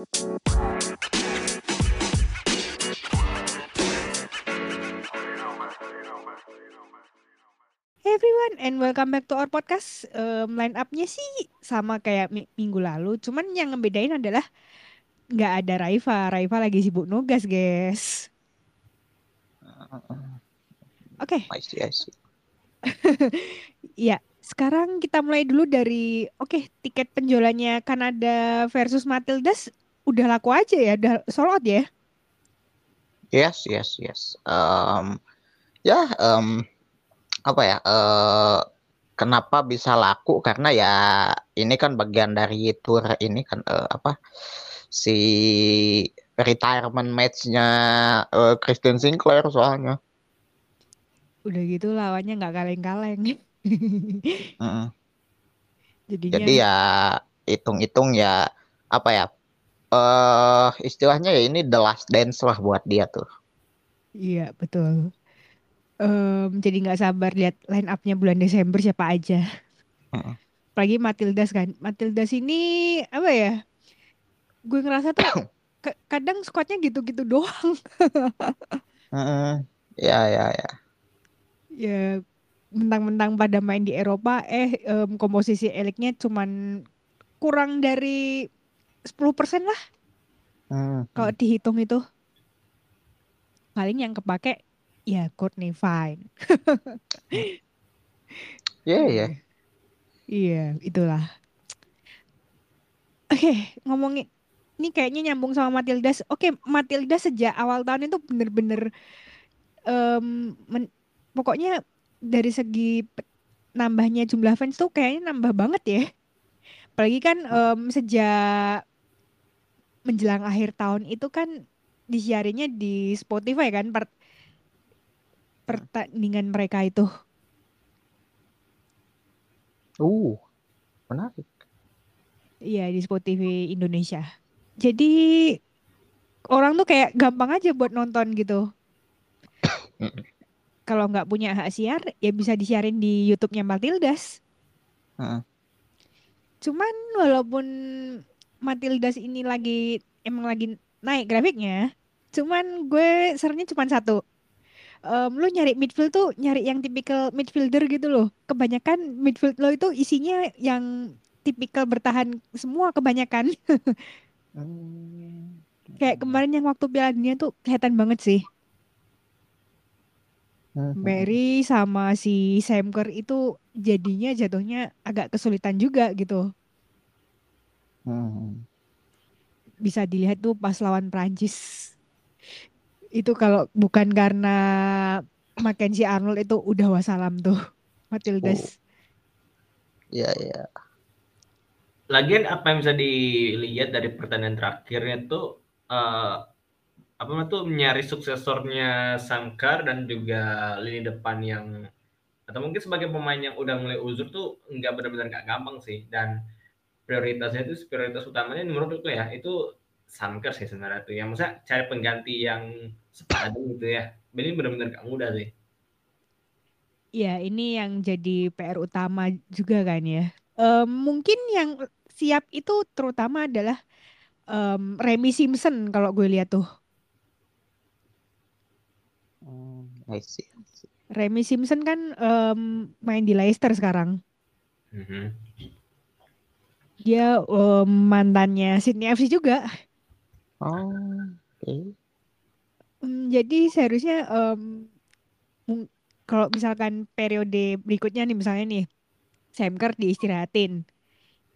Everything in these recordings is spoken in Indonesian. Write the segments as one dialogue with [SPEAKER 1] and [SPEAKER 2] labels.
[SPEAKER 1] Hey everyone and welcome back to our podcast. Um, line up-nya sih sama kayak mi- minggu lalu, cuman yang ngebedain adalah nggak ada Raifa. Raifa lagi sibuk nugas, guys. Oke,
[SPEAKER 2] see.
[SPEAKER 1] ya sekarang kita mulai dulu dari oke tiket penjualannya Kanada versus Matildas udah laku aja ya, udah sold out ya.
[SPEAKER 2] Yes, yes, yes. Um, ya, um, apa ya? eh kenapa bisa laku? Karena ya ini kan bagian dari tour ini kan eh, apa? Si retirement match-nya eh, Christian Sinclair soalnya.
[SPEAKER 1] Udah gitu lawannya nggak kaleng-kaleng.
[SPEAKER 2] Mm-mm.
[SPEAKER 1] Jadinya
[SPEAKER 2] Jadi ya hitung-hitung ya apa ya? Eh istilahnya ya ini the last dance lah buat dia tuh.
[SPEAKER 1] iya betul. Em, jadi nggak sabar lihat line up-nya bulan Desember siapa aja. Apalagi Matildas kan. Matildas ini apa ya? Gue ngerasa tuh ka- kadang squadnya gitu-gitu doang.
[SPEAKER 2] Mm-mm. Ya, ya, ya.
[SPEAKER 1] Ya mentang-mentang pada main di Eropa, eh em, komposisi eliknya cuman kurang dari 10% lah
[SPEAKER 2] Hmm,
[SPEAKER 1] kalau dihitung itu. Paling yang kepake ya Courtney Fine.
[SPEAKER 2] Ya, ya.
[SPEAKER 1] Iya, itulah. Oke, ngomongin ini kayaknya nyambung sama Matildas. Oke, Matildas sejak awal tahun itu bener-bener men- pokoknya dari segi nambahnya jumlah fans tuh kayaknya nambah banget ya. Apalagi kan em, sejak menjelang akhir tahun itu kan disiarinnya di Spotify kan per- pertandingan mereka itu.
[SPEAKER 2] Uh, menarik.
[SPEAKER 1] Iya di Spotify Indonesia. Jadi orang tuh kayak gampang aja buat nonton gitu. Kalau nggak punya hak siar, ya bisa disiarin di YouTube-nya Matildas.
[SPEAKER 2] Heeh.
[SPEAKER 1] Cuman walaupun Matildas ini lagi emang lagi naik grafiknya, cuman gue seringnya cuman satu. Em, lu nyari midfield tuh nyari yang tipikal midfielder gitu loh. Kebanyakan midfield lo itu isinya yang tipikal bertahan semua kebanyakan.
[SPEAKER 2] Hmm.
[SPEAKER 1] Kayak kemarin yang waktu Piala Dunia tuh kelihatan banget sih.
[SPEAKER 2] Hmm, hmm,
[SPEAKER 1] Mary sama si Sam Kerr itu jadinya jatuhnya agak kesulitan juga gitu.
[SPEAKER 2] Hmm.
[SPEAKER 1] Bisa dilihat tuh pas lawan Prancis. Itu kalau bukan karena Mackenzie Arnold itu udah wassalam tuh. Matildas.
[SPEAKER 2] Ya, ya.
[SPEAKER 3] Lagian apa yang bisa dilihat dari pertandingan terakhirnya tuh eh, apa namanya tuh nyari suksesornya Sangkar dan juga lini depan yang atau mungkin sebagai pemain yang udah mulai uzur tuh nggak benar-benar nggak gampang sih dan prioritasnya itu prioritas utamanya menurutku ya itu Sangkar sih sebenarnya tuh yang masa cari pengganti yang sepadan gitu ya ini benar-benar nggak mudah sih
[SPEAKER 1] Ya ini yang jadi PR utama juga kan ya. Em, mungkin yang siap itu terutama adalah em, Remy Simpson kalau gue lihat tuh.
[SPEAKER 2] Hmm, I see.
[SPEAKER 1] Remy Simpson kan em, main di Leicester sekarang.
[SPEAKER 3] Mhm.
[SPEAKER 1] Dia em, mantannya Sydney FC juga.
[SPEAKER 2] Oh, oke.
[SPEAKER 1] Hmm, jadi seharusnya mung- kalau misalkan periode berikutnya nih misalnya nih Sam Kerr diistirahatin.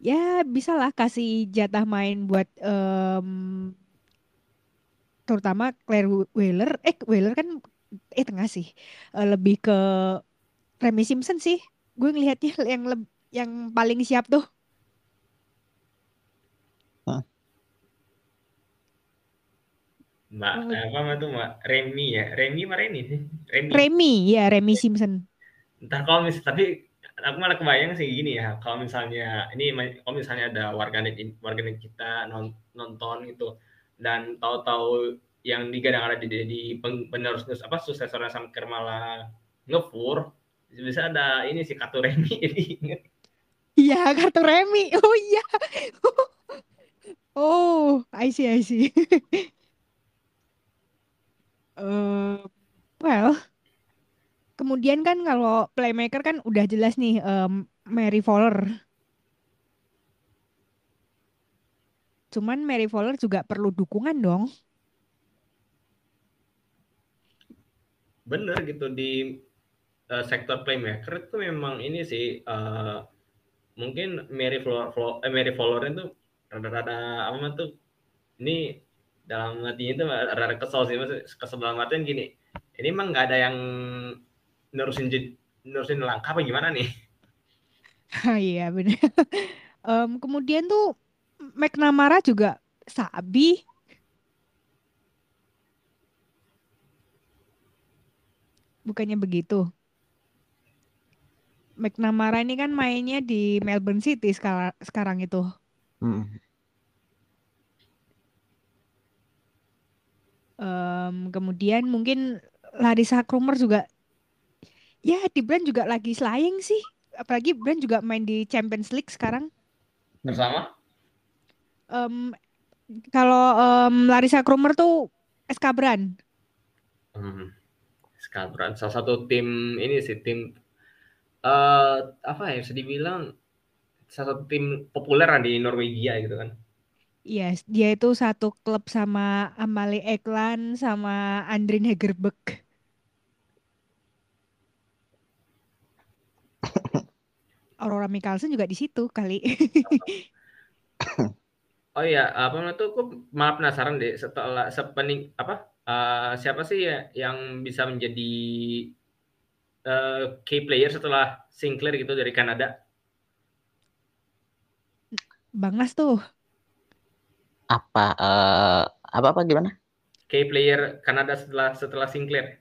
[SPEAKER 1] Ya bisalah kasih jatah main buat em, terutama Claire Wheeler. Eh Wheeler kan eh tengah sih. Eh, lebih ke Remy Simpson sih. Gue ngelihatnya yang yang paling siap tuh.
[SPEAKER 3] Mbak
[SPEAKER 1] Oh.
[SPEAKER 3] apa tuh Mbak Remy ya Remy apa Remy sih Remy
[SPEAKER 1] Remy ya Remy Simpson.
[SPEAKER 3] Entah kalau mis tapi aku malah kebayang sih gini ya, kalau misalnya ini kalau misalnya ada warganet warganet kita non- nonton gitu dan tahu-tahu yang digadang-gadang di, di penerus apa suksesornya Samker malah ngefur bisa ada ini sih kartu remi jadi
[SPEAKER 1] Iya kartu Remy. Oh iya. Oh, I see, I see. Eh, well, kemudian kan kalau playmaker kan udah jelas nih em, Mary Fowler. Cuman Mary Fowler juga perlu dukungan dong.
[SPEAKER 3] Bener gitu di uh, sektor playmaker itu memang ini sih uh, mungkin Mary Fowler, eh, Mary Fowler itu rada-rada apa tuh ini dalam hatinya itu rada kesel sih maksud kesel dalam artian gini ini emang nggak ada yang nerusin nerusin langkah apa gimana nih
[SPEAKER 1] Iya benar. um, kemudian tuh McNamara juga sabi. Bukannya begitu. McNamara ini kan mainnya di Melbourne City sekarang, sekarang itu. Hmm. Um, kemudian mungkin Larissa Krumer juga ya di Brand juga lagi slaying sih. Apalagi Brand juga main di Champions League sekarang.
[SPEAKER 3] Bersama?
[SPEAKER 1] Um, kalau um, Larissa Krumer tuh SK Brand.
[SPEAKER 3] Hmm. SK Brand. Salah satu tim ini sih tim uh, apa ya bisa dibilang salah satu tim populer di Norwegia gitu kan
[SPEAKER 1] Iya, yes, dia itu satu klub sama Amalie Ekland sama Andrin Hegerbeck. Aurora Mikkelsen juga di situ kali.
[SPEAKER 3] oh iya, apa tuh aku malah penasaran deh setelah sepening apa uh, siapa sih ya yang bisa menjadi uh, key player setelah Sinclair gitu dari Kanada?
[SPEAKER 1] Bangas tuh
[SPEAKER 2] apa uh, apa apa gimana?
[SPEAKER 3] Key player Kanada setelah setelah Sinclair.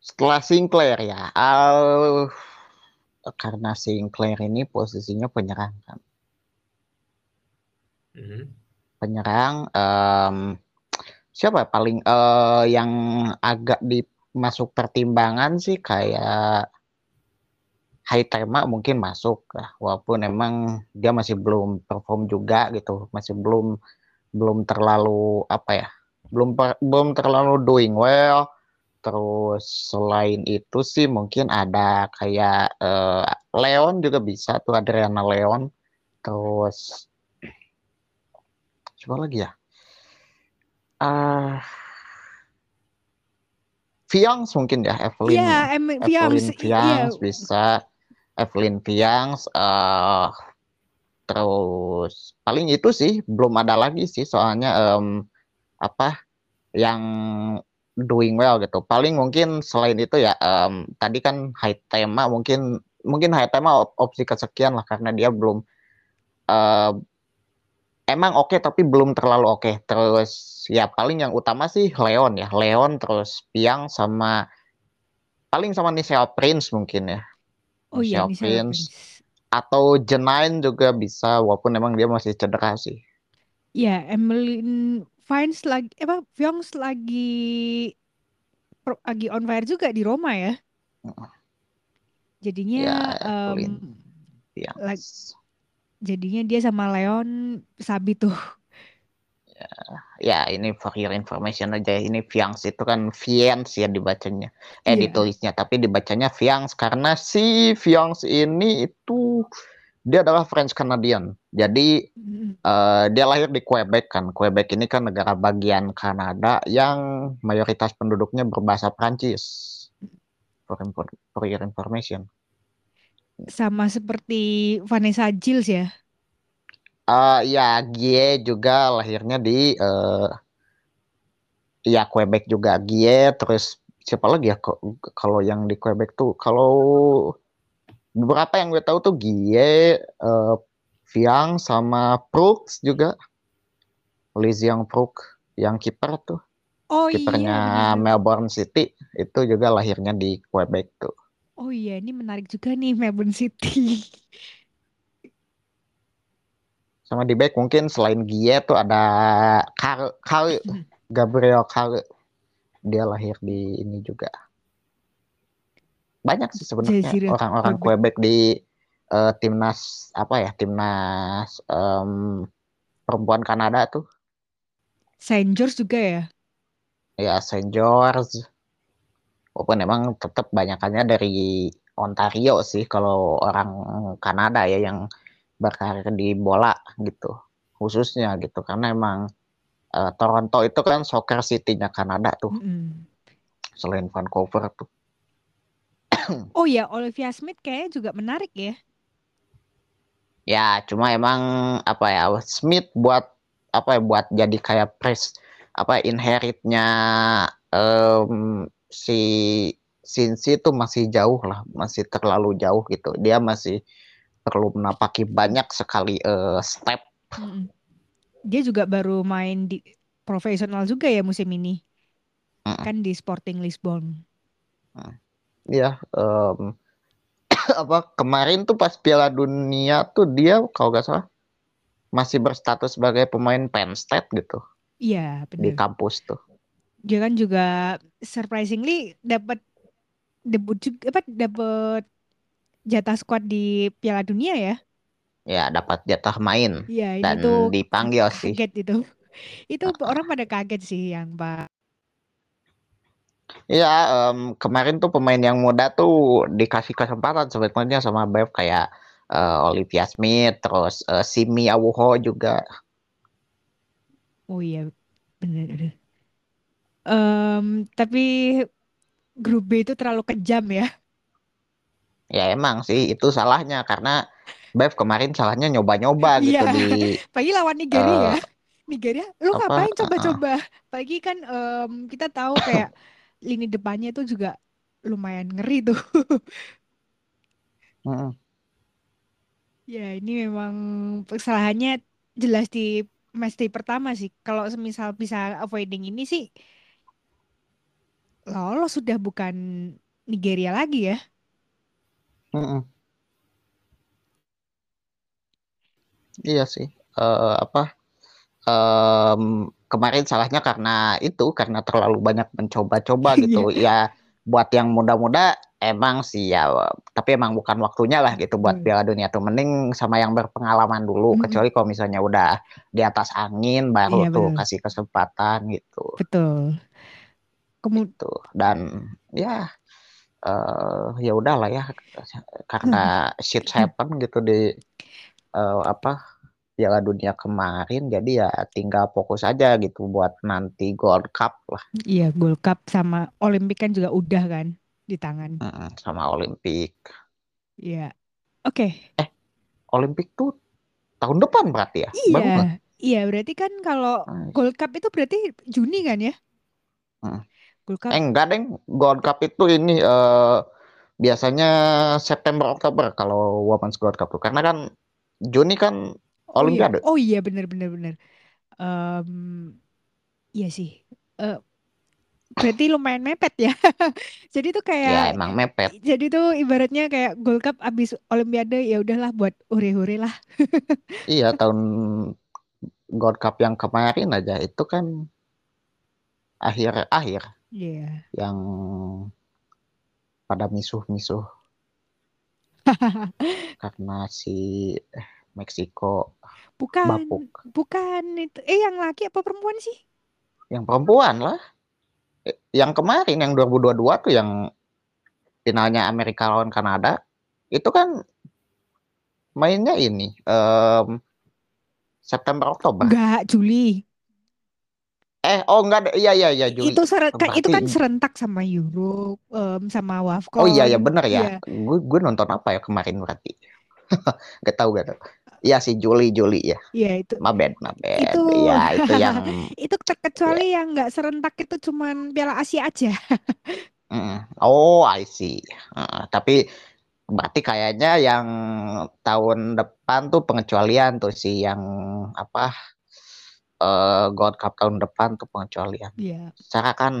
[SPEAKER 2] Setelah Sinclair ya, uh, karena Sinclair ini posisinya penyerang kan. Mm-hmm. Penyerang um, siapa paling uh, yang agak dimasuk pertimbangan sih kayak high tema mungkin masuk lah walaupun emang dia masih belum perform juga gitu masih belum belum terlalu apa ya belum belum terlalu doing well. Terus selain itu sih mungkin ada kayak uh, Leon juga bisa tuh Adriana Leon. Terus coba lagi ya? Uh, Fiangs mungkin ya Evelyn
[SPEAKER 1] yeah,
[SPEAKER 2] Evelyn Fiangs yeah. bisa Evelyn Fiangs uh, terus paling itu sih belum ada lagi sih soalnya um, apa yang doing well gitu. Paling mungkin selain itu ya um, tadi kan high tema mungkin mungkin high tema op opsi kesekian lah karena dia belum uh, emang oke okay, tapi belum terlalu oke. Okay. terus ya paling yang utama sih Leon ya. Leon terus Piang sama paling sama Nisea Prince mungkin ya
[SPEAKER 1] Oh iya,
[SPEAKER 2] Prince. Atau Jenain juga bisa, walaupun emang dia masih cedera sih.
[SPEAKER 1] Ya, Emmeline Vines lagi, apa, Fyongs lagi lagi on fire juga di Roma ya. Jadinya, ya, um, lagi, jadinya dia sama Leon sabi tuh
[SPEAKER 2] ya ini for your information aja ini Fiangs itu kan Fians ya dibacanya. Eh yeah. ditulisnya tapi dibacanya Fiangs karena si Fiangs ini itu dia adalah French Canadian. Jadi mm. uh, dia lahir di Quebec kan. Quebec ini kan negara bagian Kanada yang mayoritas penduduknya berbahasa Prancis for, for your information.
[SPEAKER 1] Sama seperti Vanessa Gilles ya
[SPEAKER 2] Uh, ya, Gie juga lahirnya di uh, ya Quebec juga Gie terus siapa lagi ya kalau yang di Quebec tuh kalau beberapa yang gue tahu tuh Gie, uh, Fiang sama Brooks juga. Liziang Brook yang kiper tuh.
[SPEAKER 1] Oh
[SPEAKER 2] Kipernya iya. Melbourne City itu juga lahirnya di Quebec tuh.
[SPEAKER 1] Oh iya, ini menarik juga nih Melbourne City.
[SPEAKER 2] sama di back mungkin selain Gie tuh ada Kar Kar Gabriel Kar dia lahir di ini juga banyak sih sebenarnya orang-orang Quebec di uh, timnas apa ya timnas um, perempuan Kanada tuh.
[SPEAKER 1] Saint George juga ya?
[SPEAKER 2] Ya Saint George. Walaupun emang tetap banyakannya dari Ontario sih kalau orang Kanada ya yang berkarir di bola gitu khususnya gitu. Karena emang uh, Toronto itu kan soccer city-nya Kanada tuh. Mm selain Vancouver tuh.
[SPEAKER 1] Oh ya Olivia Smith kayaknya juga menarik ya.
[SPEAKER 2] Ya cuma emang apa ya Smith buat apa ya buat jadi kayak press apa inheritnya um, si Sinsi itu masih jauh lah, masih terlalu jauh gitu. Dia masih perlu menapaki banyak sekali uh, step.
[SPEAKER 1] Dia juga baru main di profesional juga ya musim ini. Kan di Sporting Lisbon.
[SPEAKER 2] Iya, um, apa kemarin tuh pas Piala Dunia tuh dia kalau nggak salah masih berstatus sebagai pemain Penn State gitu.
[SPEAKER 1] Iya, benar.
[SPEAKER 2] Di kampus tuh.
[SPEAKER 1] Dia kan juga surprisingly dapat debut juga apa dapat jatah squad di Piala Dunia ya?
[SPEAKER 2] Ya, dapat jatah main.
[SPEAKER 1] Iya, ini
[SPEAKER 2] dan
[SPEAKER 1] tuh
[SPEAKER 2] dipanggil sih.
[SPEAKER 1] Kaget itu. Itu uh, orang pada kaget sih yang Pak.
[SPEAKER 2] Iya, um, kemarin tuh pemain yang muda tuh dikasih kesempatan sebetulnya sama Bev kayak uh, Olivia Smith, terus uh, Simi Awuho juga.
[SPEAKER 1] Oh iya, benar. Um, tapi grup B itu terlalu kejam ya.
[SPEAKER 2] Ya emang sih itu salahnya karena Bev kemarin salahnya nyoba-nyoba gitu
[SPEAKER 1] Iya,
[SPEAKER 2] di
[SPEAKER 1] pagi lawan Nigeria.
[SPEAKER 2] uh,
[SPEAKER 1] Nigeria, lu
[SPEAKER 2] apa
[SPEAKER 1] ngapain
[SPEAKER 2] uh,
[SPEAKER 1] coba-coba? Pagi kan em, kita tahu kayak lini depannya itu juga lumayan ngeri tuh.
[SPEAKER 2] uh,
[SPEAKER 1] Ya, ini memang kesalahannya jelas di match day pertama sih. Kalau semisal bisa avoiding ini sih lolos sudah bukan Nigeria lagi ya.
[SPEAKER 2] Uh, Iya sih. Uh, apa? Um, kemarin salahnya karena itu karena terlalu banyak mencoba-coba gitu. ya buat yang muda-muda emang sih ya, tapi emang bukan waktunya lah gitu buat
[SPEAKER 1] Hmm.
[SPEAKER 2] Piala Dunia tuh. Mending sama yang berpengalaman dulu.
[SPEAKER 1] Mm-mm.
[SPEAKER 2] Kecuali kalau misalnya udah di atas angin baru
[SPEAKER 1] Iya
[SPEAKER 2] tuh
[SPEAKER 1] betul,
[SPEAKER 2] kasih kesempatan gitu.
[SPEAKER 1] betul. Kemudian
[SPEAKER 2] Tuh. Dan ya eh ya udahlah ya karena shit happen gitu di eh, apa Piala Dunia kemarin jadi ya tinggal fokus aja gitu buat nanti Gold Cup lah
[SPEAKER 1] Iya, Gold Cup sama Olimpik kan juga udah kan di tangan.
[SPEAKER 2] Mm, sama Olimpik.
[SPEAKER 1] Iya. Oke.
[SPEAKER 2] Eh, Olimpik tuh tahun depan berarti ya? Baru
[SPEAKER 1] Iya.
[SPEAKER 2] nggak?
[SPEAKER 1] Iya, berarti kan kalau. Gold Cup itu berarti Juni kan ya?
[SPEAKER 2] Mm.
[SPEAKER 1] Cup.
[SPEAKER 2] Eh enggak deng, Gold Cup itu ini eh, biasanya September Oktober kalau Women's Gold Cup tuh karena kan Juni kan
[SPEAKER 1] Oh iya.
[SPEAKER 2] Olimpiade.
[SPEAKER 1] Oh iya benar benar benar. Em, iya sih. Eh, berarti lumayan mepet ya. Jadi tuh
[SPEAKER 2] Ya
[SPEAKER 1] kayak
[SPEAKER 2] emang mepet.
[SPEAKER 1] jadi tuh ibaratnya kayak Gold Cup abis Olimpiade ya udahlah buat hore-hore lah.
[SPEAKER 2] Iya tahun Gold Cup yang kemarin aja itu kan akhir-akhir
[SPEAKER 1] Iya.
[SPEAKER 2] yang pada misuh-misuh karena si Meksiko
[SPEAKER 1] Bukan,
[SPEAKER 2] bapuk.
[SPEAKER 1] bukan itu. Eh yang laki apa perempuan sih?
[SPEAKER 2] Yang perempuan lah. Eh, Yang kemarin yang 2022 tuh yang finalnya Amerika lawan Kanada itu kan mainnya ini em, September Oktober.
[SPEAKER 1] Enggak, Juli.
[SPEAKER 2] Eh oh enggak ada iya iya iya Juli.
[SPEAKER 1] Itu seren- kan- itu kan serentak sama Euro, em, sama
[SPEAKER 2] oh iya ya
[SPEAKER 1] Wafcon.
[SPEAKER 2] bener
[SPEAKER 1] Iya,
[SPEAKER 2] ya. Gue gue nonton apa ya kemarin berarti. Gak tahu gak tahu. Iya sih Juli Juli ya.
[SPEAKER 1] iya itu.
[SPEAKER 2] My bad, my bad.
[SPEAKER 1] Itu
[SPEAKER 2] Iya itu yang
[SPEAKER 1] itu terkecuali yang nggak serentak itu cuman Piala Asia aja.
[SPEAKER 2] Mm, Oh, I see. Heeh, tapi berarti kayaknya yang tahun depan tuh pengecualian tuh sih yang apa eh Gold Cup tahun depan tuh pengecualian.
[SPEAKER 1] Iya.
[SPEAKER 2] Secara kan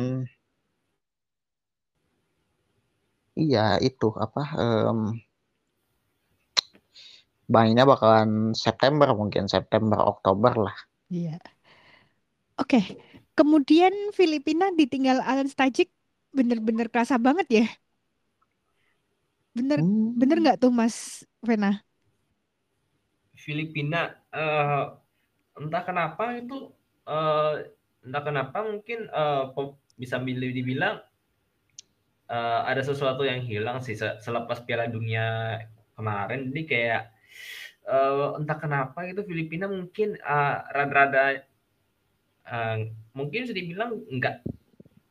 [SPEAKER 2] iya itu apa em, mainnya bakalan September mungkin September Oktober lah.
[SPEAKER 1] Iya. Oke. Kemudian Filipina ditinggal Alan Stajik bener-bener kerasa banget ya. Bener bener
[SPEAKER 2] Hmm.
[SPEAKER 1] nggak tuh Mas Vena?
[SPEAKER 3] Filipina eh, entah kenapa itu uh, entah kenapa mungkin uh, bisa dibilang uh, ada sesuatu yang hilang sih selepas Piala Dunia kemarin. Jadi kayak uh, entah kenapa itu Filipina mungkin rada-rada uh, mungkin bisa dibilang enggak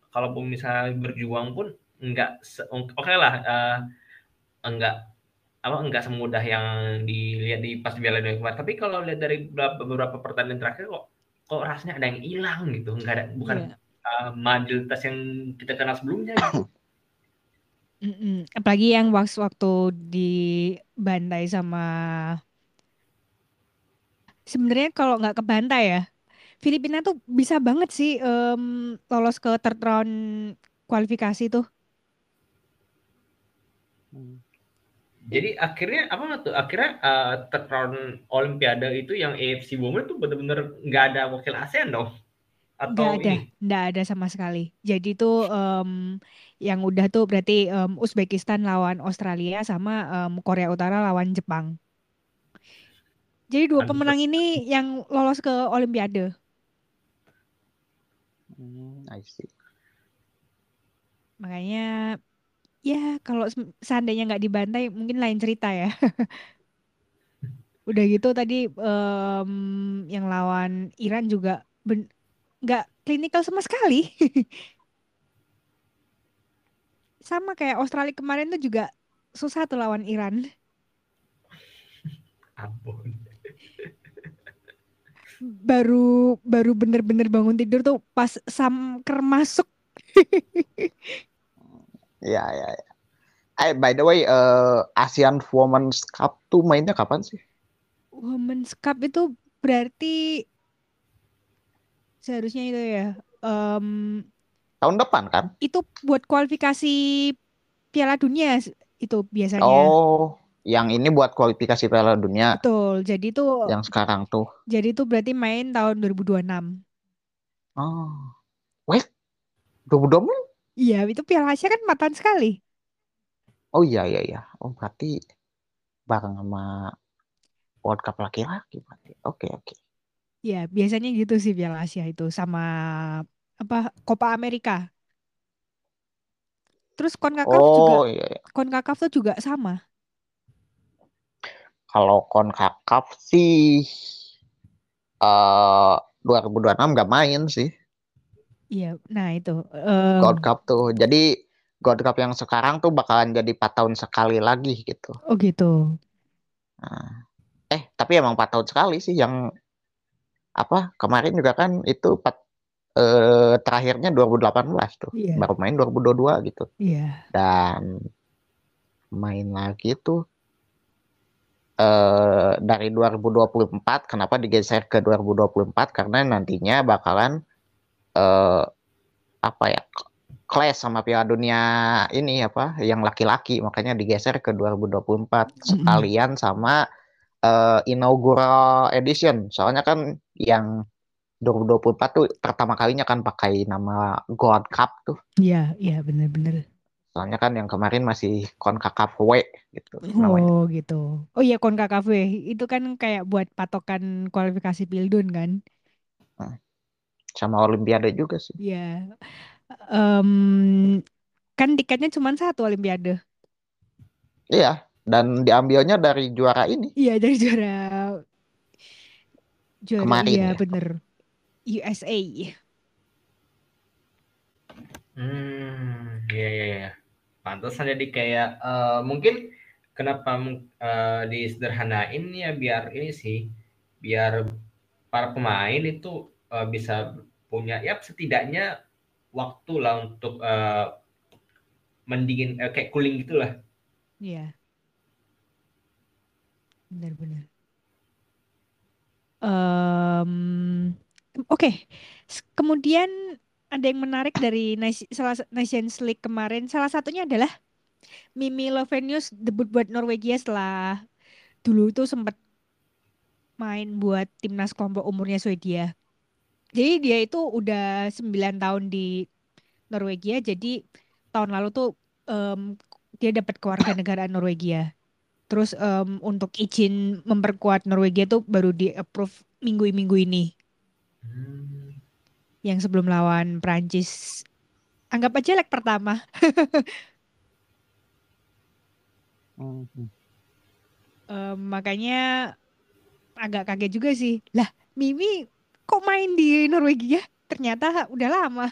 [SPEAKER 3] kalaupun misalnya berjuang pun enggak oke okay lah uh, enggak apa enggak semudah yang dilihat di pas Piala Dunia kemarin. Tapi kalau lihat dari beberapa, pertandingan terakhir kok kok rasanya ada yang hilang gitu. Enggak ada bukan yeah. Iya. uh, yang kita kenal sebelumnya gitu.
[SPEAKER 1] Mm -mm. Apalagi yang waktu waktu di bantai sama sebenarnya kalau nggak ke bantai ya, Filipina tuh bisa banget sih um, lolos ke third round kualifikasi tuh.
[SPEAKER 3] Hmm. Jadi akhirnya apa tuh? Akhirnya uh, third round Olimpiade itu yang AFC Women tuh benar-benar nggak ada wakil ASEAN dong?
[SPEAKER 1] Atau nggak ada, nggak ada sama sekali. Jadi tuh um, yang udah tuh berarti um, Uzbekistan lawan Australia sama um, Korea Utara lawan Jepang. Jadi dua pemenang ini yang lolos ke Olimpiade.
[SPEAKER 2] Hmm, I see.
[SPEAKER 1] Makanya ya kalau seandainya nggak dibantai mungkin lain cerita ya. Udah gitu tadi um, yang lawan Iran juga nggak klinikal sama sekali. sama kayak Australia kemarin tuh juga susah tuh lawan Iran.
[SPEAKER 3] Ampun.
[SPEAKER 1] baru baru bener-bener bangun tidur tuh pas samker masuk
[SPEAKER 2] Ya, ya, ya. Eh, by the way, uh, ASEAN Women's Cup tuh mainnya kapan sih?
[SPEAKER 1] Women's Cup itu berarti seharusnya itu ya. Um,
[SPEAKER 2] Tahun depan kan?
[SPEAKER 1] Itu buat kualifikasi Piala Dunia itu biasanya.
[SPEAKER 2] Oh, yang ini buat kualifikasi Piala Dunia.
[SPEAKER 1] Betul. Jadi tuh
[SPEAKER 2] yang sekarang tuh.
[SPEAKER 1] Jadi tuh berarti main tahun 2026.
[SPEAKER 2] Oh. Wait. 2026
[SPEAKER 1] Iya, itu Piala Asia kan empat sekali.
[SPEAKER 2] Oh iya iya iya. Oh berarti bareng sama World Cup laki-laki berarti. Oke oke.
[SPEAKER 1] Iya, biasanya gitu sih Piala Asia itu sama apa Copa Amerika. Terus CONCACAF oh, juga. Iya, iya. CONCACAF tuh juga sama.
[SPEAKER 2] Kalau CONCACAF sih uh, 2026 nggak main sih.
[SPEAKER 1] Iya, nah itu. Um...
[SPEAKER 2] Gold Cup tuh. Jadi Gold Cup yang sekarang tuh bakalan jadi 4 tahun sekali lagi gitu.
[SPEAKER 1] Oh gitu.
[SPEAKER 2] Nah, eh, tapi emang 4 tahun sekali sih yang apa kemarin juga kan itu 4 eh, terakhirnya 2018 tuh. Yeah. Baru main 2022 gitu.
[SPEAKER 1] Iya. Yeah.
[SPEAKER 2] Dan main lagi tuh eh, dari 2024 kenapa digeser ke 2024 karena nantinya bakalan uh, apa ya clash sama Piala Dunia ini apa yang laki-laki makanya digeser ke 2024 sekalian sama uh, inaugural edition soalnya kan yang 2024 tuh pertama kalinya kan pakai nama Gold Cup tuh.
[SPEAKER 1] Iya, iya benar-benar.
[SPEAKER 2] Soalnya kan yang kemarin masih CONCACAF W gitu
[SPEAKER 1] Oh namanya. gitu. Oh iya CONCACAF W itu kan kayak buat patokan kualifikasi Pildun kan.
[SPEAKER 2] Hmm sama Olimpiade juga sih.
[SPEAKER 1] Iya. Um, kan tiketnya cuma satu Olimpiade.
[SPEAKER 2] Iya, dan diambilnya dari juara ini.
[SPEAKER 1] Iya, dari juara juara Kemarin iya, ya. bener. USA.
[SPEAKER 3] Hmm, iya iya iya. Pantas jadi kayak uh, mungkin kenapa uh, disederhanain ya biar ini sih biar para pemain itu uh, bisa punya ya setidaknya waktu lah untuk uh, mendingin uh, kayak cooling gitulah.
[SPEAKER 1] Iya. Benar-benar. Um, Oke, okay. kemudian ada yang menarik dari Nations League kemarin. Salah satunya adalah Mimi Lovenius debut buat Norwegia setelah dulu itu sempat main buat timnas kelompok umurnya Swedia. Jadi dia itu udah 9 tahun di Norwegia. Jadi tahun lalu tuh um, dia dapat kewarganegaraan Norwegia. Terus em, untuk izin memperkuat Norwegia tuh baru di approve minggu-minggu ini.
[SPEAKER 3] Hmm.
[SPEAKER 1] Yang sebelum lawan Prancis. Anggap aja leg pertama. Em, makanya agak kaget juga sih. Lah, Mimi kok main di Norwegia? Ternyata udah lama.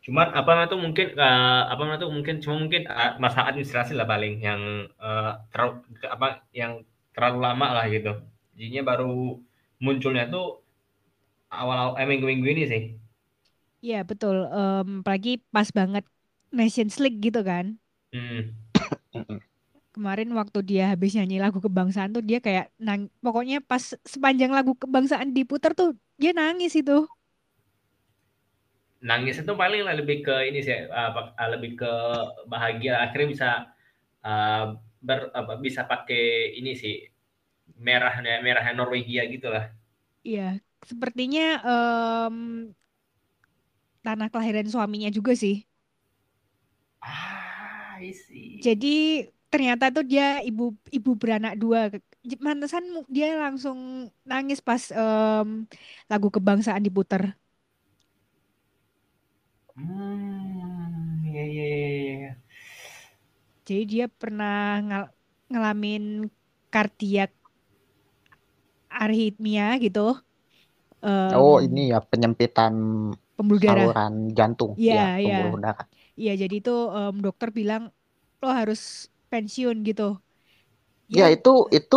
[SPEAKER 3] Cuman apa namanya tuh mungkin eh, apa namanya tuh mungkin cuma mungkin eh, masalah administrasi lah paling yang eh, terlalu apa yang terlalu lama lah gitu. Jadinya baru munculnya tuh awal eh, minggu-minggu ini sih.
[SPEAKER 1] Iya, betul. Em, apalagi pas banget Nations League gitu kan.
[SPEAKER 3] Hmm.
[SPEAKER 1] Kemarin waktu dia habis nyanyi lagu kebangsaan tuh dia kayak nang pokoknya pas sepanjang lagu kebangsaan diputar tuh dia nangis itu.
[SPEAKER 3] Nangis itu paling lah lebih ke ini sih eh, lebih ke bahagia akhirnya bisa eh, ber, apa, bisa pakai ini sih merahnya merahnya Norwegia gitu lah.
[SPEAKER 1] Iya, sepertinya em, tanah kelahiran suaminya juga sih.
[SPEAKER 3] Ah.
[SPEAKER 1] Jadi ternyata tuh dia ibu ibu beranak dua. Mantesan dia langsung nangis pas em, lagu kebangsaan diputar.
[SPEAKER 3] Hmm, iya iya iya iya.
[SPEAKER 1] Jadi dia pernah ngal- ngalamin kardiak arrhythmia gitu.
[SPEAKER 2] Oh,
[SPEAKER 1] Em,
[SPEAKER 2] ini ya penyempitan
[SPEAKER 1] pembuluh darah.
[SPEAKER 2] saluran jantung.
[SPEAKER 1] Iya,
[SPEAKER 2] Ya,
[SPEAKER 1] iya.
[SPEAKER 2] pembuluh darah.
[SPEAKER 1] Iya, jadi itu em, dokter bilang lo harus pensiun gitu.
[SPEAKER 2] Ya,
[SPEAKER 1] Ya,
[SPEAKER 2] itu itu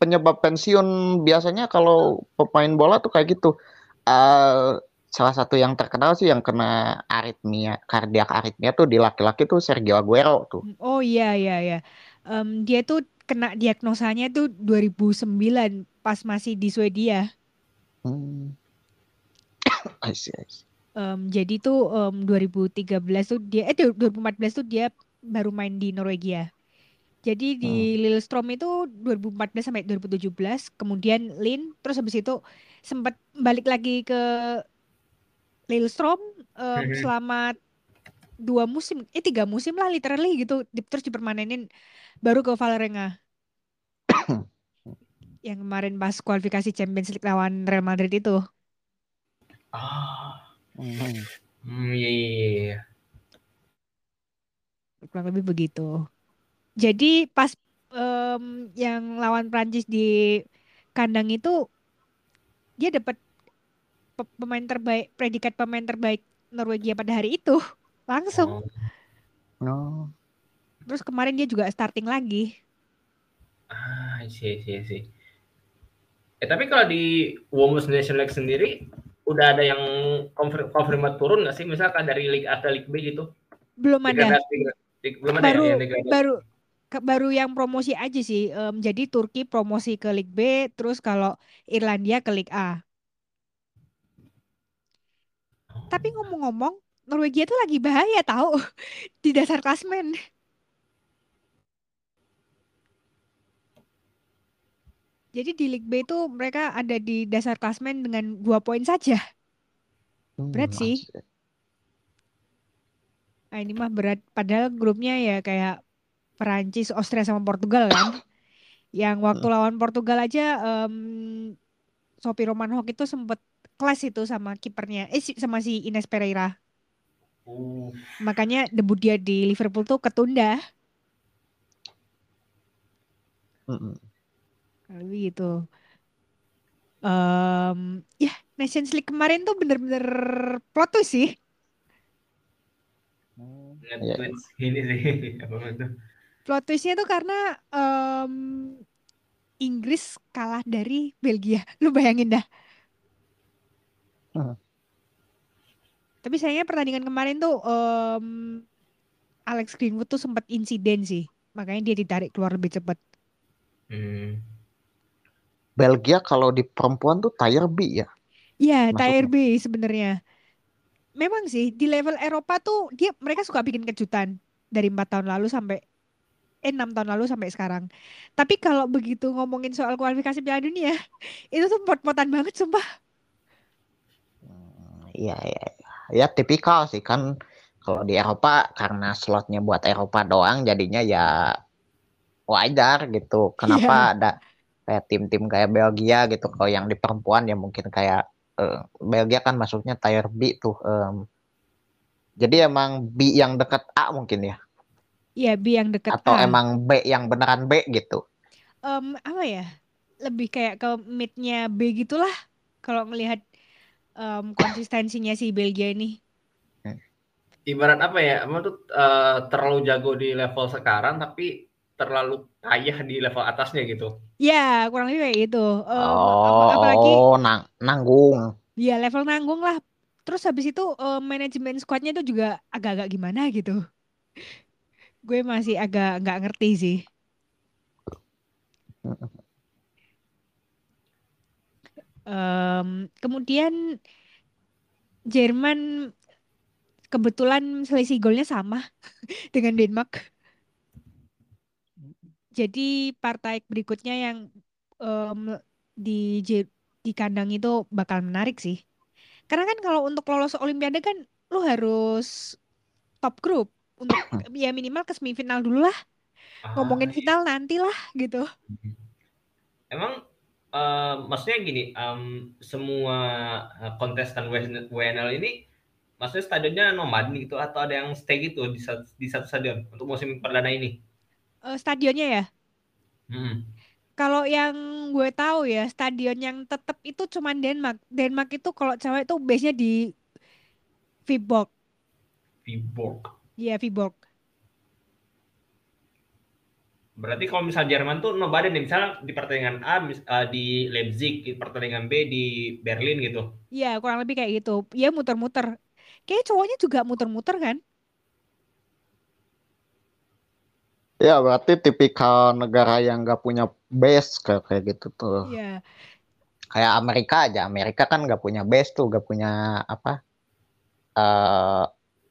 [SPEAKER 2] penyebab pensiun biasanya kalau pemain bola tuh kayak gitu. Eh, salah satu yang terkenal sih yang kena aritmia, kardiak aritmia tuh di laki-laki tuh Sergio Aguero tuh.
[SPEAKER 1] oh iya iya iya. Em, dia tuh kena diagnosanya tuh 2009 pas masih di Swedia.
[SPEAKER 2] Hmm. I see, I see.
[SPEAKER 1] Em, jadi tuh em, 2013 tuh dia eh 2014 tuh dia baru main di Norwegia. Jadi di
[SPEAKER 2] Hmm.
[SPEAKER 1] Lillestrøm itu 2014 sampai 2017, kemudian Lyn, terus habis itu sempat balik lagi ke Lillestrøm
[SPEAKER 3] Mhm.
[SPEAKER 1] selama dua musim, eh tiga musim lah literally gitu, Di- terus dipermanenin baru ke Vålerenga yang kemarin pas kualifikasi Champions League lawan Real Madrid itu.
[SPEAKER 3] Ah,
[SPEAKER 2] Mhm.
[SPEAKER 3] hmm, iya iya iya, iya.
[SPEAKER 1] Kurang lebih begitu. Jadi pas em, yang lawan Prancis di kandang itu dia dapat pe- pemain terbaik, predikat pemain terbaik Norwegia pada hari itu langsung.
[SPEAKER 3] Oh,
[SPEAKER 2] Oh.
[SPEAKER 1] Terus kemarin dia juga starting lagi.
[SPEAKER 3] ah, sih sih sih. Eh tapi kalau di Women's National League sendiri udah ada yang konfirm konfirmat turun nggak sih? Misalkan dari Liga A ke Liga B gitu?
[SPEAKER 1] Belum ada.
[SPEAKER 3] Degradasi. Belum ada ya
[SPEAKER 1] Baru
[SPEAKER 3] yang degradasi.
[SPEAKER 1] baru ke- baru yang promosi aja sih. Em, jadi Turki promosi ke Liga B, terus kalau Irlandia ke Liga A. Tapi ngomong-ngomong, Norwegia tuh lagi bahaya tahu di dasar klasmen. Jadi di Liga B itu mereka ada di dasar klasmen dengan dua poin saja. Berat
[SPEAKER 2] Hmm,
[SPEAKER 1] sih.
[SPEAKER 2] I
[SPEAKER 1] Nah, ini mah berat. Padahal grupnya ya kayak Perancis, Austria sama Portugal kan. Yang waktu
[SPEAKER 2] Hmm.
[SPEAKER 1] lawan Portugal aja em Sophie Romanhok itu sempet kelas itu sama kipernya, eh si- sama si Ines Pereira. Makanya debut dia di Liverpool tuh ketunda.
[SPEAKER 2] Mhm.
[SPEAKER 1] Lebih gitu. Em ya Nations League kemarin tuh bener-bener plot twist sih.
[SPEAKER 2] Hmm,
[SPEAKER 3] nge-tweet ini sih apa itu?
[SPEAKER 1] Plot twistnya tuh karena em Inggris kalah dari Belgia. Lu bayangin dah.
[SPEAKER 2] Hmm.
[SPEAKER 1] Tapi sayangnya pertandingan kemarin tuh em, Alex Greenwood tuh sempat insiden sih. Makanya dia ditarik keluar lebih cepat.
[SPEAKER 3] Hmm.
[SPEAKER 2] Belgia kalau di perempuan tuh tier B ya
[SPEAKER 1] Iya, tier B sebenarnya. Memang sih di level Eropa tuh dia mereka suka bikin kejutan dari empat tahun lalu sampai eh enam tahun lalu sampai sekarang. Tapi kalau begitu ngomongin soal kualifikasi Piala Dunia, itu tuh pot-potan banget sumpah.
[SPEAKER 2] Hmm, Iya, iya, iya. Ya tipikal sih kan kalau di Eropa karena slotnya buat Eropa doang jadinya ya wajar gitu. Kenapa
[SPEAKER 1] Iya.
[SPEAKER 2] ada kayak tim-tim kayak Belgia gitu. Kalau yang di perempuan ya mungkin kayak eh, Belgia kan masuknya tier B tuh. em. jadi emang B yang dekat A mungkin ya.
[SPEAKER 1] Iya, B yang deket
[SPEAKER 2] Atau
[SPEAKER 1] A.
[SPEAKER 2] emang B yang beneran B gitu.
[SPEAKER 1] Em, apa ya? Lebih kayak ke mid-nya B gitulah. Kalau ngelihat em, konsistensinya si Belgia ini.
[SPEAKER 3] Ibarat apa ya? Emang tuh eh, terlalu jago di level sekarang tapi terlalu payah di level atasnya gitu.
[SPEAKER 1] Ya, kurang lebih kayak gitu. Apa-
[SPEAKER 2] Oh,
[SPEAKER 1] apalagi
[SPEAKER 2] oh, nang nanggung.
[SPEAKER 1] ya level nanggung lah. Terus habis itu em, manajemen squadnya itu juga agak-agak gimana gitu. Gue masih agak nggak ngerti sih. Em, kemudian Jerman kebetulan selisih golnya sama dengan Denmark. Jadi partai berikutnya yang em, di di kandang itu bakal menarik sih. Karena kan kalau untuk lolos Olimpiade kan lu harus top group untuk ya minimal ke semifinal dulu lah. Ngomongin
[SPEAKER 3] Ah,
[SPEAKER 1] final nanti lah gitu.
[SPEAKER 3] Emang eh, maksudnya gini, em, semua eh, kontestan WN- WNL ini maksudnya stadionnya nomad gitu atau ada yang stay gitu di satu, di satu stadion untuk musim perdana ini?
[SPEAKER 1] Eh, stadionnya ya.
[SPEAKER 3] Hmm.
[SPEAKER 1] Kalau yang gue tahu ya, stadion yang tetap itu cuman Denmark. Denmark itu kalau cewek itu base-nya di Viborg.
[SPEAKER 3] Viborg.
[SPEAKER 1] Iya, Viborg.
[SPEAKER 3] Berarti kalau misal Jerman tuh nobody nih, misalnya di pertandingan A mis- eh, di Leipzig, di pertandingan B di Berlin gitu.
[SPEAKER 1] Iya, kurang lebih kayak gitu. Iya, muter-muter. Kayaknya cowoknya juga muter-muter kan?
[SPEAKER 2] Ya, berarti tipikal negara yang nggak punya base kayak kayak gitu tuh.
[SPEAKER 1] Iya.
[SPEAKER 2] Kayak Amerika aja. Amerika kan nggak punya base tuh, nggak punya apa? eh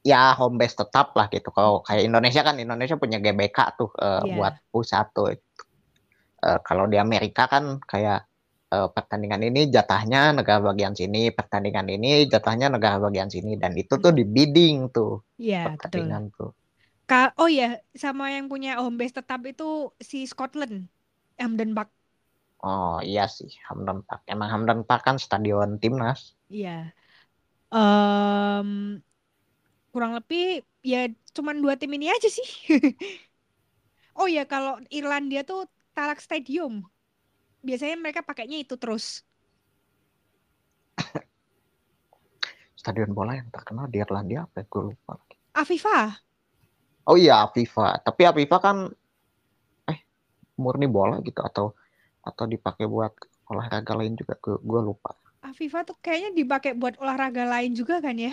[SPEAKER 2] ya home base tetap lah gitu. Kalau kayak Indonesia kan Indonesia punya GBK tuh eh,
[SPEAKER 1] Iya.
[SPEAKER 2] buat pusat tuh. Eh, kalau di Amerika kan kayak eh, pertandingan ini jatahnya negara bagian sini, pertandingan ini jatahnya negara bagian sini dan itu tuh di bidding tuh
[SPEAKER 1] Iya, betul.
[SPEAKER 2] pertandingan tuh.
[SPEAKER 1] Ka- oh ya, sama yang punya home base tetap itu si Scotland, Hampden Park.
[SPEAKER 2] Oh iya sih, Hampden Park. Emang Hampden Park kan stadion timnas.
[SPEAKER 1] Iya. Em, kurang lebih ya cuman dua tim ini aja sih. Oh ya, kalau Irlandia tuh Tallaght Stadium. Biasanya mereka pakainya itu terus.
[SPEAKER 2] Stadion bola yang terkenal di Irlandia apa ya? Gue lupa. lagi.
[SPEAKER 1] Afifa.
[SPEAKER 2] Oh iya, Aviva. Tapi Aviva kan eh murni bola gitu atau atau dipakai buat olahraga lain juga. Gue gue lupa.
[SPEAKER 1] Afifa tuh kayaknya dipakai buat olahraga lain juga kan ya?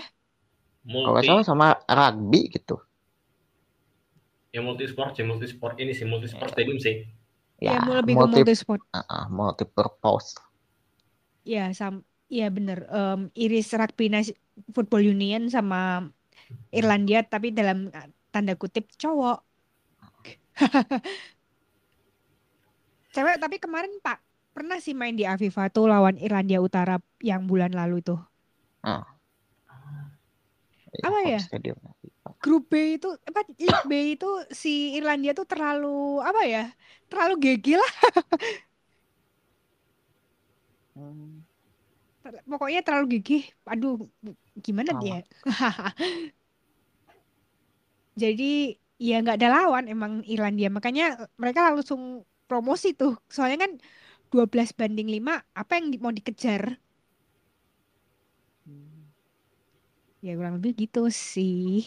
[SPEAKER 2] Kalau
[SPEAKER 3] Multi,
[SPEAKER 2] salah sama rugby gitu.
[SPEAKER 3] ya multi sport sih, multi sport ini sih, multi sport
[SPEAKER 2] Iya.
[SPEAKER 3] stadium sih.
[SPEAKER 1] Ya,
[SPEAKER 2] Ya,
[SPEAKER 1] mau lebih ke
[SPEAKER 2] multi
[SPEAKER 1] multisport.
[SPEAKER 2] uh, uh, multi purpose.
[SPEAKER 1] Ya, sam ya bener. Em, Iris Rugby Football Union sama Irlandia tapi dalam eh, tanda kutip cowok. Cewek tapi kemarin Pak pernah sih main di Aviva tuh lawan Irlandia Utara yang bulan lalu itu.
[SPEAKER 2] Ah.
[SPEAKER 1] Apa
[SPEAKER 2] home
[SPEAKER 1] ya?
[SPEAKER 2] stadium.
[SPEAKER 1] Grup B itu apa League B itu si Irlandia tuh terlalu apa ya? Terlalu gege lah.
[SPEAKER 2] Hmm,
[SPEAKER 1] Ter- Pokoknya terlalu gigih. Aduh, gimana
[SPEAKER 2] Sama.
[SPEAKER 1] dia? Jadi ya nggak ada lawan emang Irlandia. Makanya mereka langsung promosi tuh. Soalnya kan 12 banding 5, apa yang mau dikejar? Ya kurang lebih gitu sih.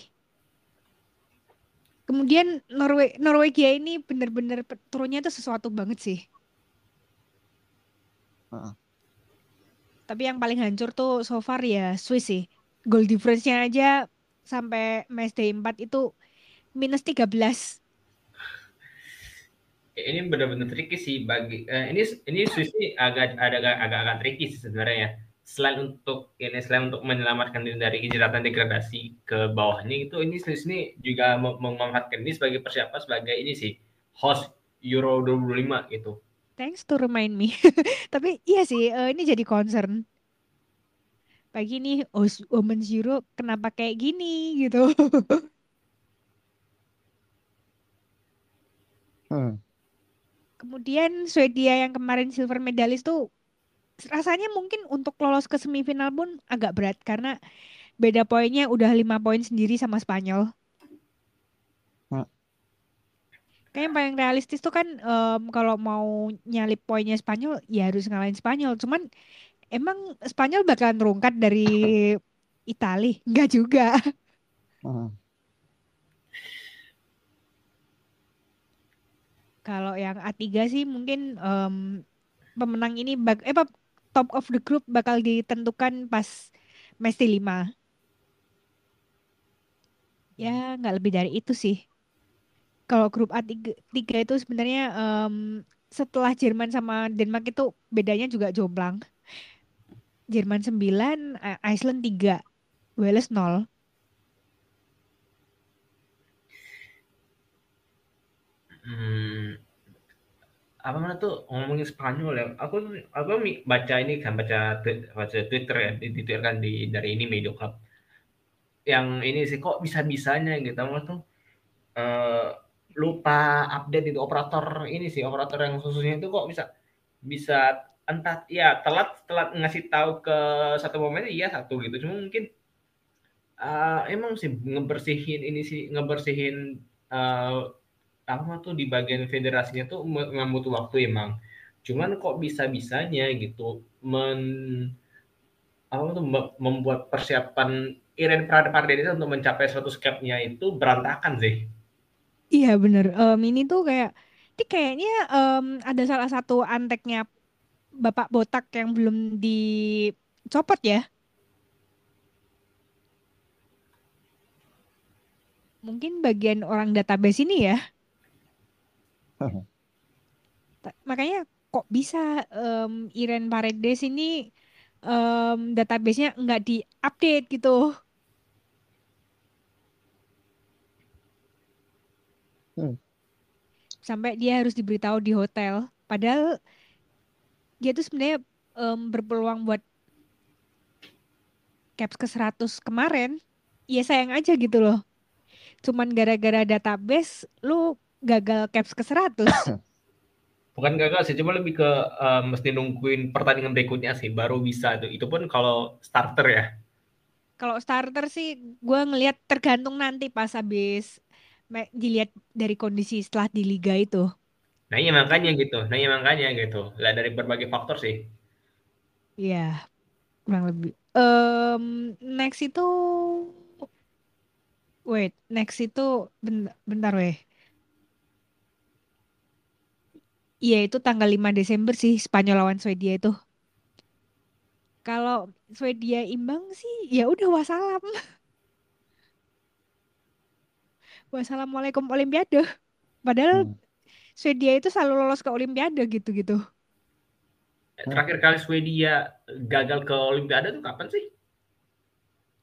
[SPEAKER 1] Kemudian Norwe Norwegia ini bener-bener turunnya tuh sesuatu banget sih.
[SPEAKER 2] Heeh.
[SPEAKER 1] Tapi yang paling hancur tuh so far ya Swiss sih. Goal difference-nya aja sampai match day 4 itu minus 13.
[SPEAKER 3] Ini benar-benar tricky sih bagi eh, ini ini Swiss ini agak agak agak agak tricky sih sebenarnya ya. Selain untuk ini selain untuk menyelamatkan diri dari jeratan degradasi ke bawahnya itu ini Swiss ini juga mem- memanfaatkan ini sebagai persiapan sebagai ini sih host Euro 2025 gitu.
[SPEAKER 1] Thanks to remind me. Tapi iya sih, eh, ini jadi concern. Pagi nih, oh, Women's Euro kenapa kayak gini gitu.
[SPEAKER 2] Hmm.
[SPEAKER 1] Kemudian Swedia yang kemarin silver medalis tuh rasanya mungkin untuk lolos ke semifinal pun agak berat karena beda poinnya udah lima poin sendiri sama Spanyol.
[SPEAKER 2] Hmm.
[SPEAKER 1] Kayak yang paling realistis tuh kan em, kalau mau nyalip poinnya Spanyol ya harus ngalahin Spanyol. Cuman emang Spanyol bakalan terungkat dari Itali? Enggak juga.
[SPEAKER 2] Hmm.
[SPEAKER 1] Kalau yang A3 sih mungkin em, pemenang ini bak eh top of the group bakal ditentukan pas match 5. Ya nggak lebih dari itu sih. Kalau grup A3 tiga itu sebenarnya em, setelah Jerman sama Denmark itu bedanya juga jomplang. Jerman 9, I- Iceland 3, Wales 0.
[SPEAKER 3] Hmm, apa mana tuh ngomongin Spanyol ya? Aku aku baca ini kan baca baca Twitter ya di Twitter kan di dari ini Medio Club. Yang ini sih kok bisa-bisanya gitu Mas tuh eh, lupa update itu operator ini sih operator yang khususnya itu kok bisa bisa entah ya telat telat ngasih tahu ke satu momen iya satu gitu cuma mungkin eh, emang sih ngebersihin ini sih ngebersihin eh, apa tuh di bagian federasinya tuh me- memang butuh waktu emang. Cuman kok bisa-bisanya gitu men apa tuh mem- membuat persiapan Iren itu untuk mencapai 100 cap-nya itu berantakan sih.
[SPEAKER 1] Iya bener. Em, ini tuh kayak, ini kayaknya em, ada salah satu anteknya Bapak Botak yang belum dicopot ya. Mungkin bagian orang database ini ya. Makanya kok bisa em, Iren Paredes ini em, database-nya nggak diupdate gitu.
[SPEAKER 2] Hmm.
[SPEAKER 1] Sampai dia harus diberitahu di hotel. Padahal dia tuh sebenarnya em, berpeluang buat caps ke 100 kemarin. Ya sayang aja gitu loh. Cuman gara-gara database lu gagal caps ke 100.
[SPEAKER 3] Bukan gagal sih, cuma lebih ke eh, mesti nungguin pertandingan berikutnya sih baru bisa tuh. Itu pun kalau starter ya.
[SPEAKER 1] Kalau starter sih gue ngelihat tergantung nanti pas habis dilihat dari kondisi setelah di liga itu.
[SPEAKER 3] Nah, iya makanya gitu. Nah, iya makanya gitu. Lah dari berbagai faktor sih.
[SPEAKER 1] Ya, kurang lebih. Em, next itu wait, next itu bentar, bentar weh. Iya, itu tanggal 5 Desember sih Spanyol lawan Swedia itu. Kalau Swedia imbang sih ya udah wassalam. Wassalamualaikum Olimpiade. Padahal
[SPEAKER 2] Hmm.
[SPEAKER 1] Swedia itu selalu lolos ke Olimpiade gitu-gitu.
[SPEAKER 3] Terakhir kali Swedia gagal ke Olimpiade tuh kapan sih?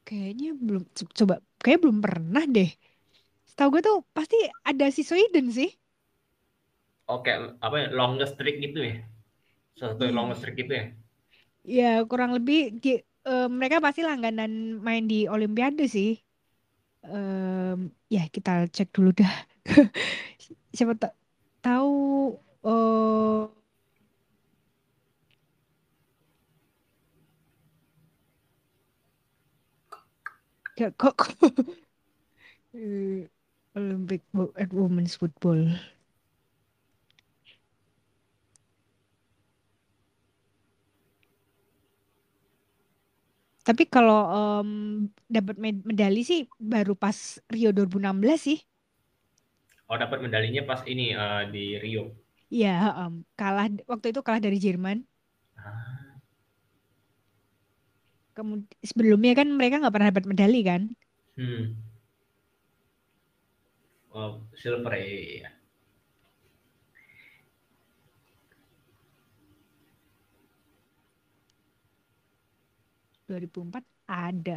[SPEAKER 1] Kayaknya belum co- coba kayak belum pernah deh. Setahu gue tuh pasti ada si Sweden sih.
[SPEAKER 3] Oke, apa ya? Longest streak gitu ya? Salah satu
[SPEAKER 1] Iya.
[SPEAKER 3] longest streak gitu ya?
[SPEAKER 1] Ya kurang lebih eh, mereka pasti langganan main di Olimpiade sih. Em, ya kita cek dulu dah. Siapa ta- tahu eh ya, kok Olympic at Women's Football. Tapi kalau em, dapat med- medali sih baru pas Rio 2016 sih.
[SPEAKER 3] Oh, dapat medalinya pas ini eh, di Rio.
[SPEAKER 1] Iya, em, kalah waktu itu kalah dari Jerman.
[SPEAKER 3] Ah,
[SPEAKER 1] Kemudian sebelumnya kan mereka nggak pernah dapat medali kan?
[SPEAKER 3] hmm. Oh, silver ya. iya, iya.
[SPEAKER 1] 2004 ada.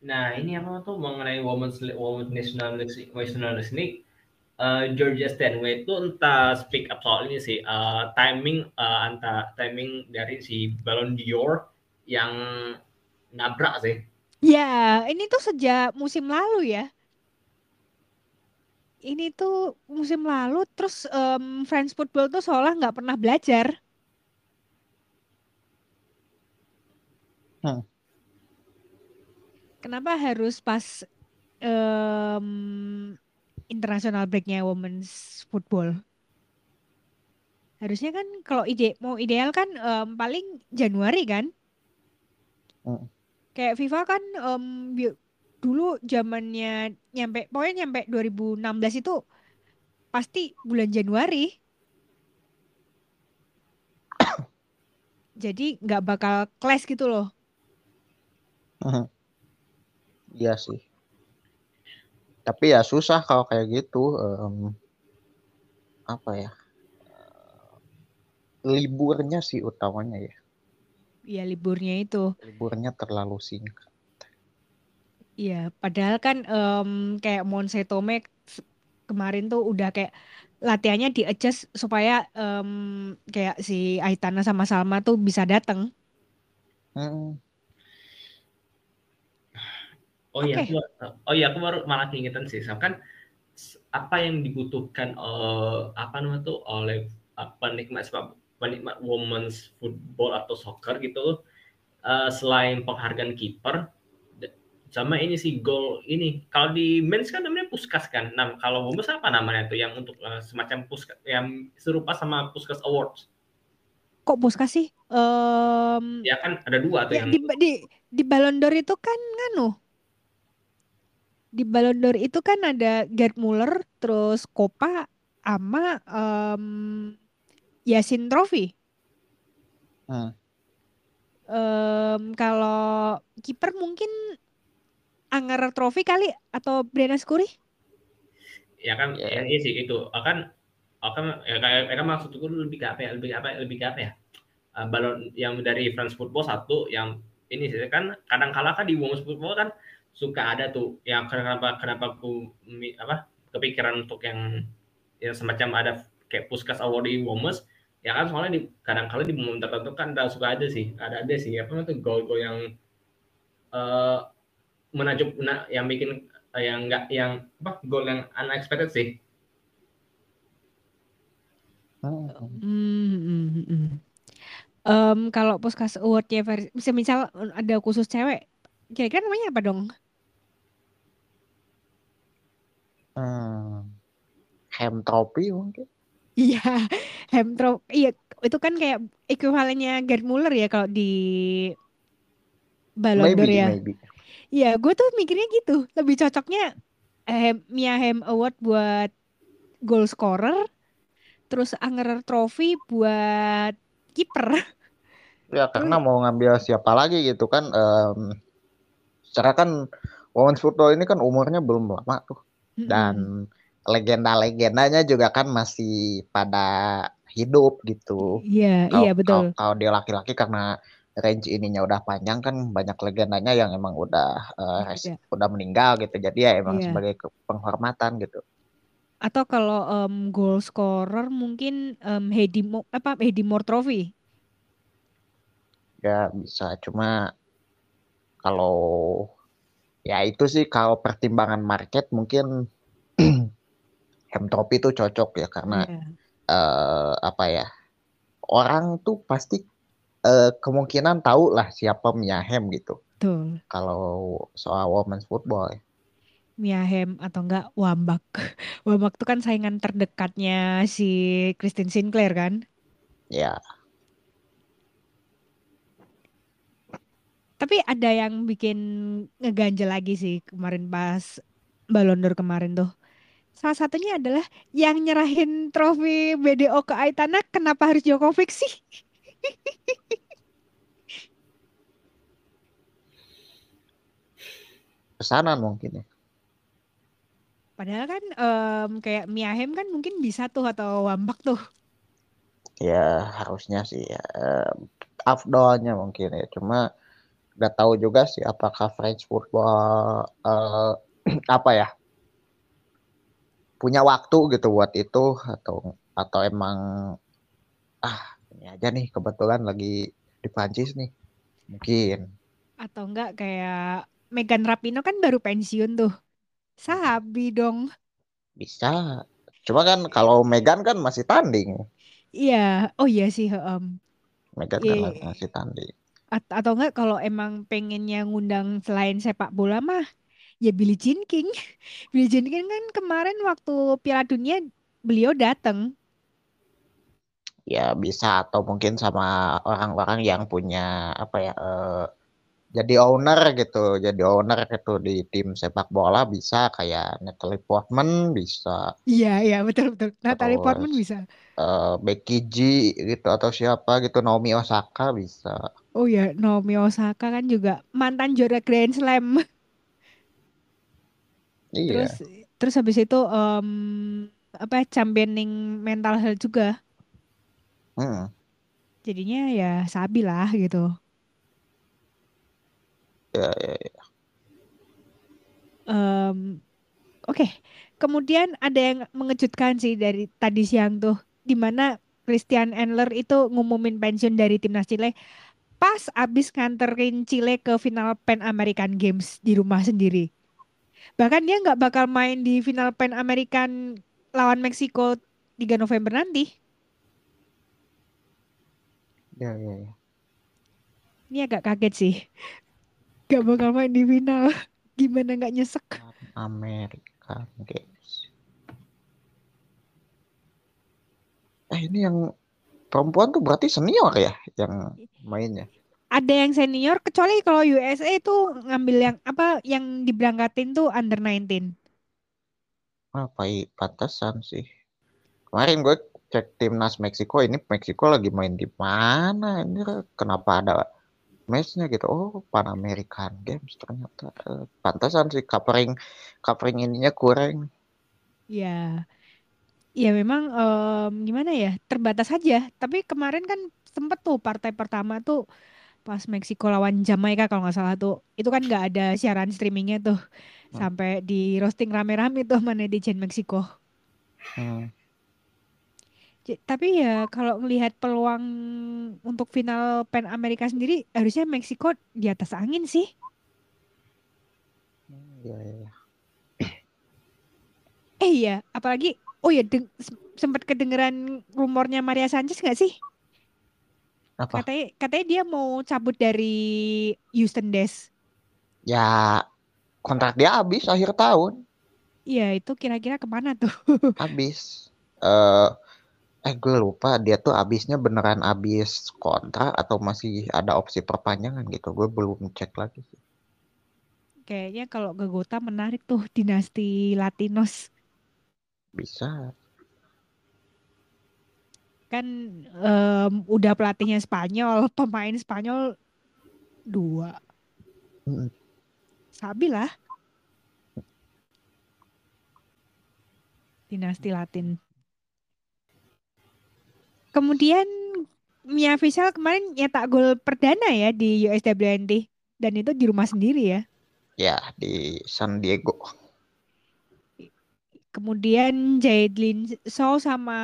[SPEAKER 3] Nah, ini apa tuh mengenai Women's Women's National League, National League eh, Georgia Stanway itu entah speak up soal ini sih eh, timing eh, antara timing dari si Ballon d'Or yang nabrak sih.
[SPEAKER 1] Ya, ini tuh sejak musim lalu ya. Ini tuh musim lalu, terus um, French football tuh seolah nggak pernah belajar.
[SPEAKER 2] Hmm.
[SPEAKER 1] Kenapa harus pas um, international breaknya women's football? Harusnya kan kalau ide mau ideal kan um, paling Januari kan?
[SPEAKER 2] Hmm.
[SPEAKER 1] Kayak FIFA kan um, dulu zamannya nyampe pokoknya nyampe 2016 itu pasti bulan Januari. Jadi nggak bakal clash gitu loh.
[SPEAKER 2] Hmm. Iya sih. Tapi ya susah kalau kayak gitu. Um, apa ya? Liburnya sih utamanya ya.
[SPEAKER 1] Iya liburnya itu.
[SPEAKER 2] Liburnya terlalu singkat.
[SPEAKER 1] Iya, padahal kan um, kayak Monse Tome kemarin tuh udah kayak latihannya di adjust supaya um, kayak si Aitana sama Salma tuh bisa datang.
[SPEAKER 2] Hmm.
[SPEAKER 3] Oh iya,
[SPEAKER 1] Oke.
[SPEAKER 3] aku, oh iya aku baru malah keingetan sih, so, kan apa yang dibutuhkan uh, apa namanya tuh oleh uh, penikmat sepak penikmat women's football atau soccer gitu uh, selain penghargaan kiper sama ini sih gol ini kalau di men's kan namanya puskas kan nah kalau women's apa namanya tuh yang untuk uh, semacam puskas yang serupa sama puskas awards
[SPEAKER 1] Kok Puskas sih? Em,
[SPEAKER 3] ya kan ada dua tuh
[SPEAKER 1] ya
[SPEAKER 3] yang
[SPEAKER 1] di di di Ballon d'Or itu kan nganu. Di Ballon d'Or itu kan ada Gerd Muller, terus Kopa sama em, Yasin Trophy.
[SPEAKER 2] Hmm.
[SPEAKER 1] Em, kalau kiper mungkin Anger Trophy kali atau Brianna Skuri?
[SPEAKER 3] ya kan
[SPEAKER 2] Ya.
[SPEAKER 3] ya, iya sih itu akan akan ya kayak ya kan maksudku lebih ke apa ya lebih apa lebih ke apa ya Uh, balon yang dari France Football satu yang ini sih kan kadang kala kan di Women's Football kan suka ada tuh yang kenapa kenapa aku apa kepikiran untuk yang ya semacam ada kayak Puskas Award di Women's ya kan soalnya di kadang kala di momen tertentu kan ada suka ada sih ada ada sih apa namanya tuh gol-gol yang eh menakjub nah, yang bikin eh, yang enggak yang apa gol yang unexpected sih
[SPEAKER 2] Hmm.
[SPEAKER 1] Hmm, hmm. Em, kalau Puskas Award-nya versi, misal, misal ada khusus cewek, kira-kira namanya apa dong?
[SPEAKER 2] Hmm. Hem trophy mungkin.
[SPEAKER 1] Iya, Hemtro, iya itu kan kayak ekuivalennya Gerd Muller ya kalau di Ballon d'Or ya. Iya, gue tuh mikirnya gitu. Lebih cocoknya eh, Mia Hamm Award buat goal scorer, terus Anger Trophy buat kiper.
[SPEAKER 2] Ya karena mau ngambil siapa lagi gitu kan. em, secara kan women's football ini kan umurnya belum lama tuh. Dan legenda-legendanya juga kan masih pada hidup gitu.
[SPEAKER 1] Iya,
[SPEAKER 2] Kalau
[SPEAKER 1] iya
[SPEAKER 2] kalau
[SPEAKER 1] betul.
[SPEAKER 2] kalau dia laki-laki karena range ininya udah panjang kan banyak legendanya yang emang udah eh,
[SPEAKER 1] Udah
[SPEAKER 2] res-
[SPEAKER 1] ada.
[SPEAKER 2] udah meninggal gitu. Jadi ya emang
[SPEAKER 1] Iya.
[SPEAKER 2] sebagai penghormatan gitu.
[SPEAKER 1] Atau kalau em, goal scorer mungkin em, Heidi Mo, apa Heidi Moore Trophy.
[SPEAKER 2] Ya bisa cuma kalau ya itu sih kalau pertimbangan market mungkin Hem Trophy itu cocok ya karena
[SPEAKER 1] Iya,
[SPEAKER 2] eh, apa ya orang tuh pasti eh, kemungkinan tahu lah siapa Mia Hamm gitu
[SPEAKER 1] betul.
[SPEAKER 2] kalau soal women's football.
[SPEAKER 1] Mia Hamm atau enggak Wambak. Wambak tuh kan saingan terdekatnya si Christine Sinclair kan.
[SPEAKER 2] Ya,
[SPEAKER 1] Tapi ada yang bikin ngeganjel lagi sih kemarin pas Ballon d'Or kemarin tuh. Salah satunya adalah yang nyerahin trofi BDO ke Aitana kenapa harus Djokovic sih?
[SPEAKER 2] pesanan mungkin ya.
[SPEAKER 1] Padahal kan em, kayak Mia Hamm kan mungkin bisa tuh atau Wambak tuh.
[SPEAKER 2] Ya harusnya sih ya. Afdolnya mungkin ya. Cuma nggak tahu juga sih apakah French football eh, apa ya punya waktu gitu buat itu atau atau emang ah ini aja nih kebetulan lagi di Prancis nih Mungkin.
[SPEAKER 1] Atau enggak kayak Megan Rapinoe kan baru pensiun tuh. Sabi dong.
[SPEAKER 2] Bisa. Cuma kan kalau Megan kan masih tanding.
[SPEAKER 1] Iya, oh iya sih, um,
[SPEAKER 2] Megan
[SPEAKER 1] Iya.
[SPEAKER 2] kan masih tanding.
[SPEAKER 1] At- atau enggak kalau emang pengennya ngundang selain sepak bola mah ya Billie Jean King. Billie Jean King kan kemarin waktu Piala Dunia beliau datang.
[SPEAKER 2] Ya bisa atau mungkin sama orang-orang yang punya apa ya eh, jadi owner gitu, jadi owner gitu di tim sepak bola bisa kayak Natalie Portman bisa
[SPEAKER 1] Iya, iya betul betul. Natalie Portman
[SPEAKER 2] Terus,
[SPEAKER 1] bisa.
[SPEAKER 2] eh, Becky G gitu atau siapa gitu Naomi Osaka bisa.
[SPEAKER 1] Oh ya, Naomi Osaka kan juga mantan juara Grand Slam.
[SPEAKER 2] Iya.
[SPEAKER 1] Terus terus habis itu em, apa championing mental health juga.
[SPEAKER 2] Hmm.
[SPEAKER 1] Jadinya ya sabi lah gitu.
[SPEAKER 2] Ya, ya, ya.
[SPEAKER 1] Em, Oke, kemudian ada yang mengejutkan sih dari tadi siang tuh, di mana Christian Endler itu ngumumin pensiun dari timnas Chile pas abis nganterin Chile ke final Pan American Games di rumah sendiri. Bahkan dia nggak bakal main di final Pan American lawan Meksiko 3 November nanti.
[SPEAKER 2] Ya, ya, ya.
[SPEAKER 1] Ini agak kaget sih. Gak bakal main di final. Gimana nggak nyesek?
[SPEAKER 2] American Games. Eh ini yang perempuan tuh berarti senior ya yang mainnya.
[SPEAKER 1] ada yang senior kecuali kalau USA itu ngambil yang apa yang diberangkatin tuh under 19.
[SPEAKER 2] Apa i pantesan sih. Kemarin gue cek timnas Meksiko ini Meksiko lagi main di mana ini kenapa ada matchnya gitu oh Pan American Games ternyata Eh, pantesan sih covering covering ininya kurang
[SPEAKER 1] Ya. Ya memang em, gimana ya terbatas aja. Tapi kemarin kan sempet tuh partai pertama tuh pas Meksiko lawan Jamaika kalau nggak salah tuh itu kan nggak ada siaran streamingnya tuh
[SPEAKER 2] Hmm.
[SPEAKER 1] sampai di roasting rame-rame tuh sama netizen Meksiko.
[SPEAKER 2] Hmm.
[SPEAKER 1] Tapi ya kalau melihat peluang untuk final Pan Amerika sendiri harusnya Meksiko di atas angin sih.
[SPEAKER 2] ya, ya, ya.
[SPEAKER 1] Eh iya, apalagi oh ya sempat kedengeran rumornya Maria Sanchez nggak sih?
[SPEAKER 2] apa
[SPEAKER 1] Katanya katanya dia mau cabut dari Houston Dash.
[SPEAKER 2] ya kontrak dia habis akhir tahun
[SPEAKER 1] Iya, itu kira-kira ke mana tuh?
[SPEAKER 2] habis eh eh gue lupa dia tuh habisnya beneran habis kontrak atau masih ada opsi perpanjangan gitu gue belum cek lagi sih.
[SPEAKER 1] Kayaknya kalau ke Gota menarik tuh dinasti Latinos.
[SPEAKER 2] Bisa
[SPEAKER 1] Kan em, udah pelatihnya Spanyol, pemain Spanyol dua.
[SPEAKER 2] Mm.
[SPEAKER 1] Sabi lah. Dinasti Latin. Kemudian Mia Fisal kemarin nyetak gol perdana ya di USWNT dan itu di rumah sendiri ya.
[SPEAKER 2] ya di San Diego
[SPEAKER 1] Kemudian Jadlyn Shaw sama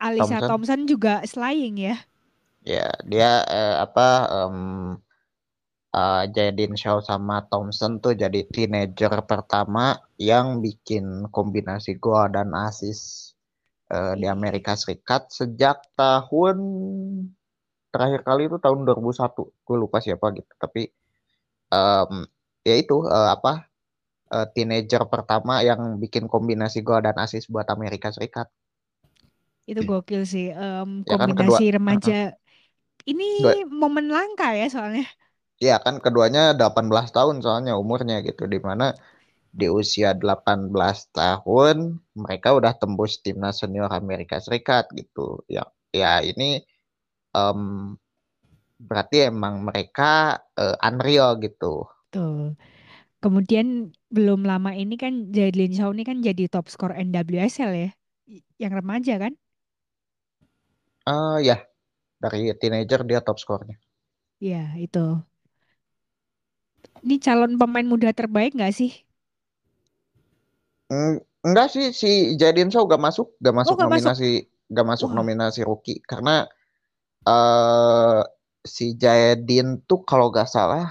[SPEAKER 1] Alisa
[SPEAKER 2] Thompson.
[SPEAKER 1] Thompson juga slaying ya.
[SPEAKER 2] Ya, dia eh, apa em eh, Jadin Shaw sama Thompson tuh jadi teenager pertama yang bikin kombinasi gol dan assist eh, di
[SPEAKER 1] Iya.
[SPEAKER 2] Amerika Serikat sejak tahun terakhir kali itu tahun 2001. Gue lupa siapa gitu, tapi em ya itu eh, apa eh, teenager pertama yang bikin kombinasi gol dan assist buat Amerika Serikat.
[SPEAKER 1] Itu gokil sih. Em,
[SPEAKER 2] Ya kan kedua
[SPEAKER 1] kombinasi remaja. Ini
[SPEAKER 2] Dua-
[SPEAKER 1] momen langka ya soalnya.
[SPEAKER 2] Ya kan keduanya 18 tahun soalnya umurnya gitu di mana di usia 18 tahun mereka udah tembus timnas senior Amerika Serikat gitu. Ya ya ini em, berarti emang mereka eh, unreal gitu.
[SPEAKER 1] Tuh. Kemudian belum lama ini kan Jadlyn Shaw ini kan jadi top skor NWSL ya. Yang remaja kan?
[SPEAKER 2] Eh ya dari teenager dia top skornya.
[SPEAKER 1] Ya, itu. Ini calon pemain muda terbaik nggak sih?
[SPEAKER 2] Eng- Enggak sih si Jadin Shaw gak masuk, gak masuk
[SPEAKER 1] nggak masuk.
[SPEAKER 2] nominasi, gak masuk
[SPEAKER 1] Wah.
[SPEAKER 2] nominasi rookie karena eh si Jaedin tuh kalau gak salah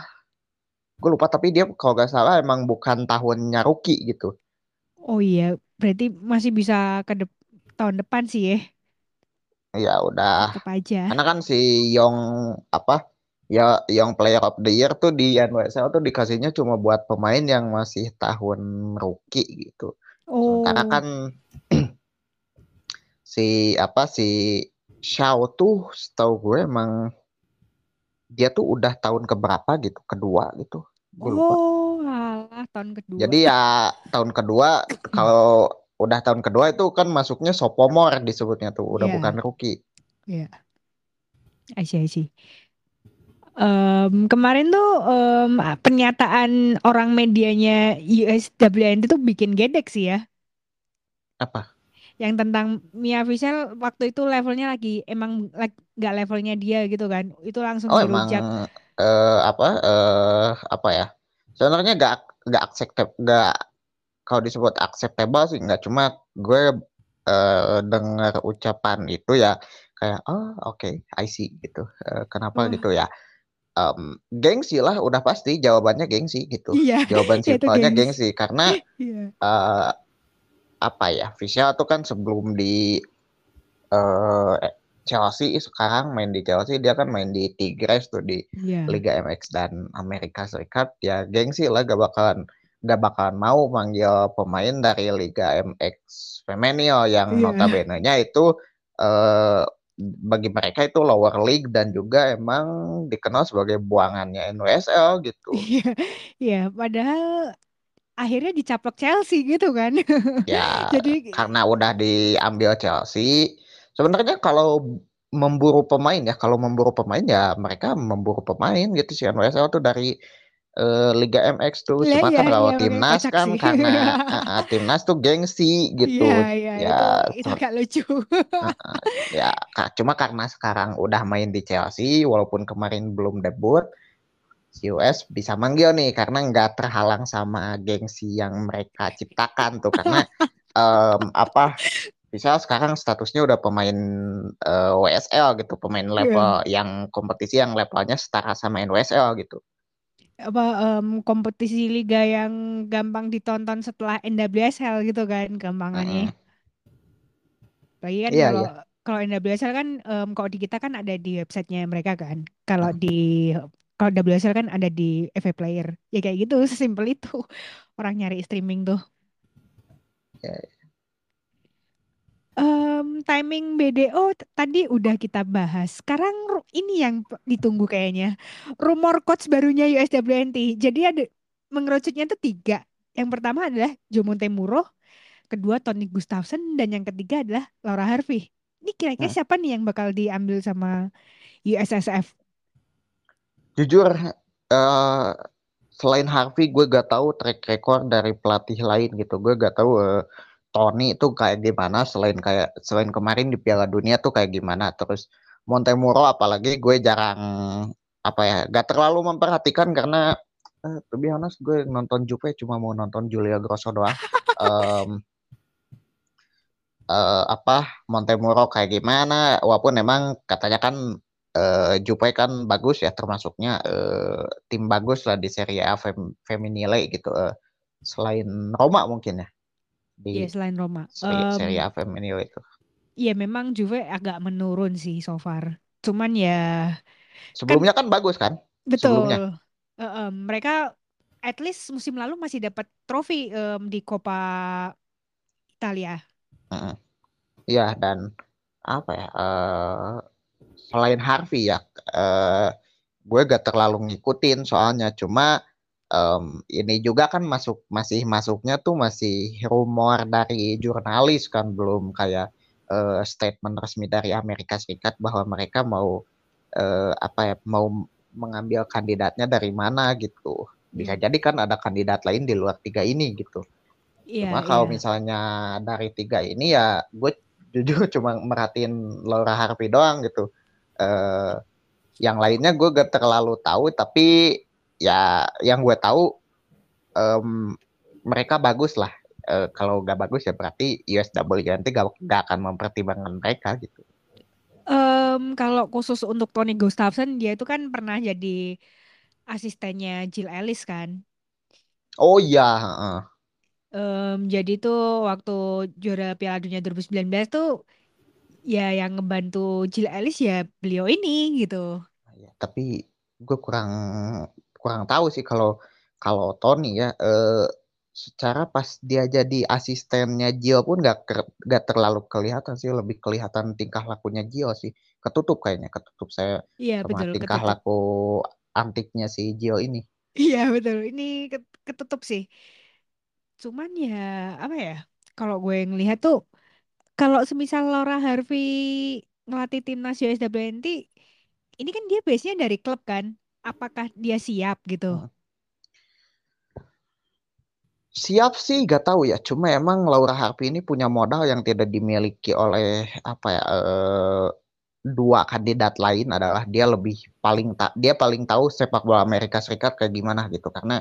[SPEAKER 2] gue lupa tapi dia kalau gak salah emang bukan tahunnya rookie gitu.
[SPEAKER 1] Oh iya, berarti masih bisa ke dep- tahun depan sih ya.
[SPEAKER 2] ya udah.
[SPEAKER 1] Tetap aja.
[SPEAKER 2] karena kan si Young apa ya Young Player of the Year tuh di NWSL tuh dikasihnya cuma buat pemain yang masih tahun rookie gitu.
[SPEAKER 1] Oh,
[SPEAKER 2] kan si apa si Xiao tuh setahu gue emang dia tuh udah tahun keberapa gitu kedua gitu gue lupa
[SPEAKER 1] oh, alah tahun kedua.
[SPEAKER 2] jadi ya tahun kedua kalau udah tahun kedua itu kan masuknya sophomore disebutnya tuh udah
[SPEAKER 1] Iya.
[SPEAKER 2] bukan rookie
[SPEAKER 1] Iya, I see, I see. Em, kemarin tuh em, pernyataan orang medianya USWNT tuh bikin gedek sih ya.
[SPEAKER 2] apa
[SPEAKER 1] Yang tentang Mia Fisel waktu itu levelnya lagi emang like, nggak levelnya dia gitu kan. Itu langsung
[SPEAKER 2] oh emang eh, apa eh, apa ya sebenarnya gak gak acceptable gak kalau disebut acceptable sih nggak cuma gue eh, dengar ucapan itu ya kayak oh oke I see gitu Eh, kenapa
[SPEAKER 1] Oh.
[SPEAKER 2] gitu ya Em, gengsi lah udah pasti jawabannya gengsi gitu
[SPEAKER 1] Iya,
[SPEAKER 2] jawaban
[SPEAKER 1] ya
[SPEAKER 2] simpelnya
[SPEAKER 1] gengsi.
[SPEAKER 2] gengsi karena
[SPEAKER 1] Iya.
[SPEAKER 2] eh, apa ya Fisya tuh kan sebelum di eh, Chelsea sekarang main di Chelsea dia kan main di Tigres tuh di
[SPEAKER 1] Iya.
[SPEAKER 2] Liga MX dan Amerika Serikat ya gengsi lah gak bakalan gak bakalan mau manggil pemain dari Liga MX Femenil yang
[SPEAKER 1] Iya.
[SPEAKER 2] notabene-nya itu eh, bagi mereka itu lower league dan juga emang dikenal sebagai buangannya NWSL gitu.
[SPEAKER 1] Iya, iya. Padahal akhirnya dicaplok Chelsea gitu kan.
[SPEAKER 2] Ya
[SPEAKER 1] Jadi
[SPEAKER 2] karena udah diambil Chelsea. Sebenarnya kalau memburu pemain ya, kalau memburu pemain ya mereka memburu pemain gitu sih NWSL tuh dari eh, Liga MX tuh.
[SPEAKER 1] Lah,
[SPEAKER 2] Cuma kan
[SPEAKER 1] iya,
[SPEAKER 2] kalau timnas kan
[SPEAKER 1] sih.
[SPEAKER 2] karena eh, timnas tuh gengsi gitu.
[SPEAKER 1] Iya, iya,
[SPEAKER 2] Ya,
[SPEAKER 1] itu itu agak lucu.
[SPEAKER 2] ya ka- cuma karena sekarang udah main di Chelsea walaupun kemarin belum debut si US bisa manggil nih karena nggak terhalang sama gengsi yang mereka ciptakan tuh karena em, apa bisa sekarang statusnya udah pemain eh, WSL gitu pemain
[SPEAKER 1] Iya.
[SPEAKER 2] level yang kompetisi yang levelnya setara sama NWSL gitu
[SPEAKER 1] Apa em, kompetisi liga yang gampang ditonton setelah NWSL gitu kan gampangannya.
[SPEAKER 2] Mm-mm.
[SPEAKER 1] Lagi kan
[SPEAKER 2] Iya,
[SPEAKER 1] kalau
[SPEAKER 2] iya.
[SPEAKER 1] kalau NWSL kan em, kalau di kita kan ada di websitenya mereka kan. Kalau
[SPEAKER 2] Mm.
[SPEAKER 1] di kalau WSL kan ada di FA Player. Ya kayak gitu, sesimpel itu. Orang nyari streaming tuh.
[SPEAKER 2] Ya,
[SPEAKER 1] Em, timing BDO t- tadi udah kita bahas. Sekarang ru- ini yang p- ditunggu kayaknya. Rumor coach barunya USWNT. Jadi ada mengerucutnya tuh tiga. Yang pertama adalah Jomonte Muro, kedua Tony Gustafsson, dan yang ketiga adalah Laura Harvey. Ini kira-kira
[SPEAKER 2] Hmm.
[SPEAKER 1] siapa nih yang bakal diambil sama USSF?
[SPEAKER 2] Jujur eh selain Harvey gue gak tahu track record dari pelatih lain gitu gue gak tahu eh, Tony itu kayak gimana? Selain kayak selain kemarin di Piala Dunia tuh kayak gimana? Terus Montemuro apalagi gue jarang apa ya gak terlalu memperhatikan karena eh, to honest gue nonton Juve cuma mau nonton Julia Grosso doang. Em, eh, apa Montemuro kayak gimana? Walaupun emang katanya kan eh Juve kan bagus ya termasuknya eh, tim bagus lah di Serie A Fem Femminile gitu eh, selain Roma mungkin ya di
[SPEAKER 1] Iya selain Roma.
[SPEAKER 2] Serie,
[SPEAKER 1] Em,
[SPEAKER 2] Serie A Femminile itu
[SPEAKER 1] Iya memang Juve agak menurun sih so far. Cuman ya
[SPEAKER 2] sebelumnya kan bagus kan
[SPEAKER 1] betul.
[SPEAKER 2] sebelumnya
[SPEAKER 1] Eh, em, mereka at least musim lalu masih dapat trofi em, di Coppa Italia.
[SPEAKER 2] Mm-mm. Iya dan apa ya eh, selain Harvey ya eh, gue gak terlalu ngikutin soalnya cuma em, ini juga kan masuk masih masuknya tuh masih rumor dari jurnalis kan belum kayak eh, statement resmi dari Amerika Serikat bahwa mereka mau eh, apa ya mau mengambil kandidatnya dari mana gitu bisa
[SPEAKER 1] Iya,
[SPEAKER 2] jadi kan ada kandidat lain di luar tiga ini gitu
[SPEAKER 1] iya,
[SPEAKER 2] Cuma kalau
[SPEAKER 1] iya.
[SPEAKER 2] misalnya dari tiga ini ya gue jujur cuma merhatiin Laura Harvey doang gitu. Eh, yang lainnya gue gak terlalu tahu tapi ya yang gue tahu em, mereka bagus lah. Eh, kalau gak bagus ya berarti USW nanti gak, gak akan mempertimbangkan mereka gitu.
[SPEAKER 1] Em, kalau khusus untuk Tony Gustafsson, dia itu kan pernah jadi asistennya Jill Ellis kan.
[SPEAKER 2] Oh iya.
[SPEAKER 1] Em, jadi tuh waktu juara Piala Dunia 2019 tuh ya yang ngebantu Jill Ellis ya beliau ini gitu.
[SPEAKER 2] Ya, tapi gue kurang kurang tahu sih kalau kalau Tony ya eh, secara pas dia jadi asistennya Gio pun gak, gak terlalu kelihatan sih lebih kelihatan tingkah lakunya Gio sih ketutup kayaknya ketutup saya
[SPEAKER 1] Iya
[SPEAKER 2] sama
[SPEAKER 1] betul
[SPEAKER 2] tingkah
[SPEAKER 1] ketutup.
[SPEAKER 2] laku antiknya si Gio ini
[SPEAKER 1] Iya betul. Ini ket- ketutup sih. Cuman ya apa ya? Kalau gue ngelihat tuh kalau semisal Laura Harvey ngelatih timnas USWNT, ini kan dia base-nya dari klub kan? Apakah dia siap gitu?
[SPEAKER 2] Siap sih gak tahu ya. Cuma emang Laura Harvey ini punya modal yang tidak dimiliki oleh apa ya eh, dua kandidat lain adalah dia lebih paling tak dia paling tahu sepak bola Amerika Serikat kayak gimana gitu. Karena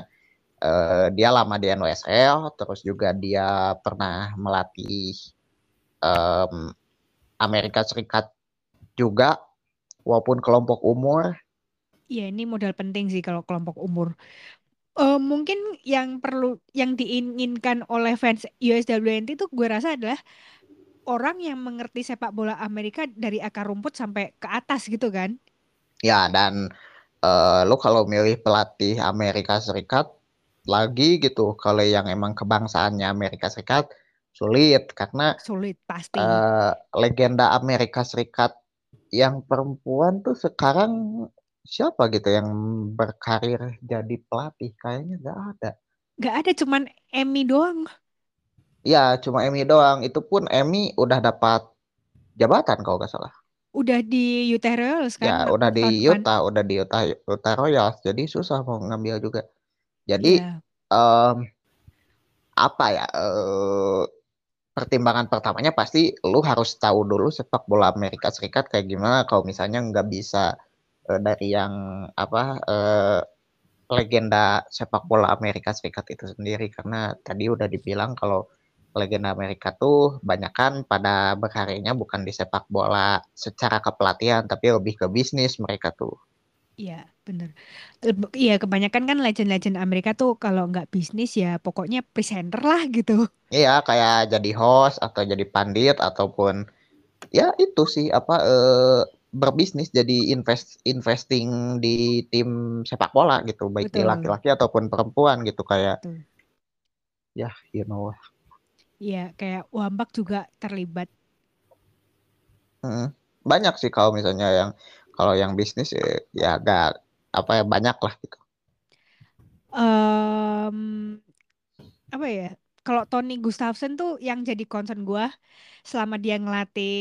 [SPEAKER 2] uh, dia lama di NWSL terus juga dia pernah melatih um, Amerika Serikat juga walaupun kelompok umur
[SPEAKER 1] Ya ini modal penting sih kalau kelompok umur. Eh, mungkin yang perlu yang diinginkan oleh fans USWNT itu gue rasa adalah orang yang mengerti sepak bola Amerika dari akar rumput sampai ke atas gitu kan.
[SPEAKER 2] Ya, dan uh, lo kalau milih pelatih Amerika Serikat lagi gitu, kalau yang emang kebangsaannya Amerika Serikat sulit karena
[SPEAKER 1] sulit pasti.
[SPEAKER 2] Uh, legenda Amerika Serikat yang perempuan tuh sekarang siapa gitu yang berkarir jadi pelatih? Kayaknya nggak ada.
[SPEAKER 1] Nggak ada, cuman Emmy doang.
[SPEAKER 2] Iya, cuma Emmy doang. Itu pun Emmy udah dapat jabatan kalau nggak salah.
[SPEAKER 1] Udah di Utah Royals kan?
[SPEAKER 2] Ya, udah di Utah, udah di Utah, Utah Royals. Jadi susah mau ngambil juga. Jadi yeah. um, apa ya? Uh, pertimbangan pertamanya pasti lu harus tahu dulu sepak bola Amerika Serikat kayak gimana. Kalau misalnya nggak bisa uh, dari yang apa uh, legenda sepak bola Amerika Serikat itu sendiri karena tadi udah dibilang kalau legenda Amerika tuh banyak kan pada berkaryanya bukan di sepak bola secara kepelatihan tapi lebih ke bisnis mereka tuh.
[SPEAKER 1] Iya, bener. Iya, kebanyakan kan legend-legend Amerika tuh kalau nggak bisnis ya pokoknya presenter lah gitu.
[SPEAKER 2] Iya, kayak jadi host atau jadi pandit ataupun ya itu sih apa eh, berbisnis jadi invest investing di tim sepak bola gitu. Baik Betul. di laki-laki ataupun perempuan gitu kayak Betul. ya you know.
[SPEAKER 1] Iya kayak Wambak juga terlibat.
[SPEAKER 2] Hmm, banyak sih kalau misalnya yang kalau yang bisnis ya, ya agak apa ya banyak lah gitu.
[SPEAKER 1] Um, apa ya kalau Tony Gustafsson tuh yang jadi concern gue selama dia ngelatih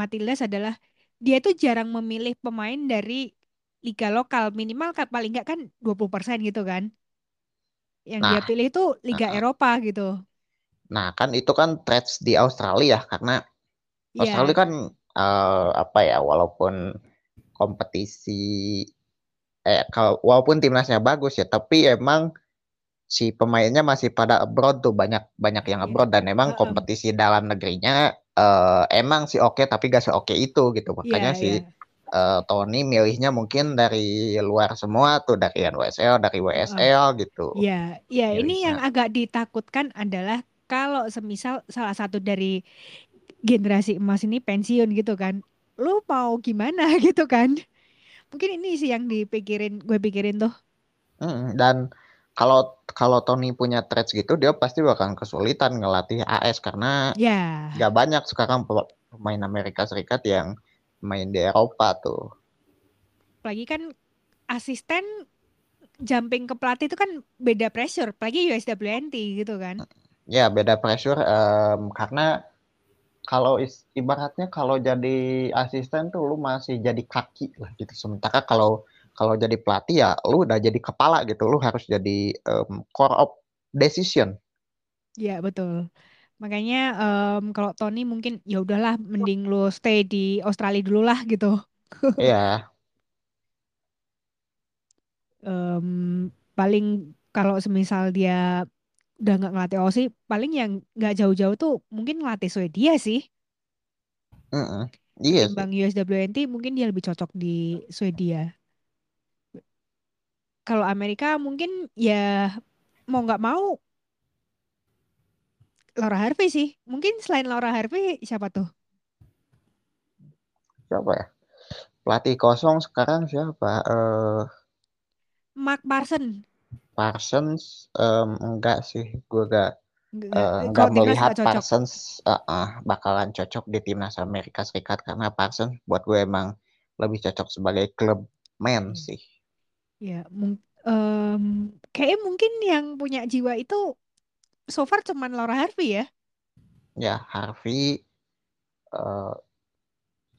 [SPEAKER 1] Matildas adalah dia tuh jarang memilih pemain dari liga lokal. Minimal kan paling nggak kan 20% gitu kan? Yang nah, dia pilih itu liga Eropa gitu.
[SPEAKER 2] Nah kan itu kan trades di Australia karena yeah. Australia kan uh, apa ya walaupun kompetisi eh kalau walaupun timnasnya bagus ya tapi emang si pemainnya masih pada abroad tuh banyak banyak yang iya. abroad dan emang kompetisi dalam negerinya uh, emang sih oke okay, tapi gak seoke itu gitu. Makanya yeah, si yeah. Uh, Tony milihnya mungkin dari luar semua tuh dari NWSL dari WSL uh, gitu.
[SPEAKER 1] Ya yeah, ya yeah. ini yang agak ditakutkan adalah kalau semisal salah satu dari generasi emas ini pensiun gitu kan. Lu mau gimana gitu kan? Mungkin ini sih yang dipikirin gue pikirin tuh.
[SPEAKER 2] Mm, dan kalau kalau Tony punya trades gitu dia pasti bakal kesulitan ngelatih AS karena
[SPEAKER 1] ya
[SPEAKER 2] yeah. gak banyak sekarang pemain Amerika Serikat yang main di Eropa tuh.
[SPEAKER 1] Lagi kan asisten jumping ke pelatih itu kan beda pressure, apalagi USWNT gitu kan.
[SPEAKER 2] Ya beda pressure um, karena kalau ibaratnya kalau jadi asisten tuh lu masih jadi kaki lah gitu. Sementara kalau kalau jadi pelatih ya lu udah jadi kepala gitu lu harus jadi um, core of decision
[SPEAKER 1] ya betul makanya um, kalau Tony mungkin ya udahlah mending lu stay di Australia dulu lah gitu
[SPEAKER 2] Iya.
[SPEAKER 1] um, paling kalau semisal dia udah nggak ngelatih Aussie paling yang nggak jauh-jauh tuh mungkin ngelatih Swedia sih
[SPEAKER 2] mm. Iya sih.
[SPEAKER 1] ketimbang USWNT mungkin dia lebih cocok di Swedia. Kalau Amerika mungkin ya mau nggak mau Laura Harvey sih. Mungkin selain Laura Harvey siapa tuh?
[SPEAKER 2] Siapa ya? Pelatih kosong sekarang siapa? Eh
[SPEAKER 1] Mark Parson.
[SPEAKER 2] Parsons em, enggak sih, gue gak
[SPEAKER 1] Nggak,
[SPEAKER 2] eh,
[SPEAKER 1] nggak-
[SPEAKER 2] nggak
[SPEAKER 1] kalau timnas
[SPEAKER 2] melihat. Parsons eh, eh, bakalan cocok di timnas Amerika Serikat karena Parsons buat gue emang lebih cocok sebagai klub man
[SPEAKER 1] Hmm.
[SPEAKER 2] sih.
[SPEAKER 1] Ya, mung- em, kayaknya mungkin yang punya jiwa itu so far cuman Laura Harvey ya.
[SPEAKER 2] Ya Harvey eh,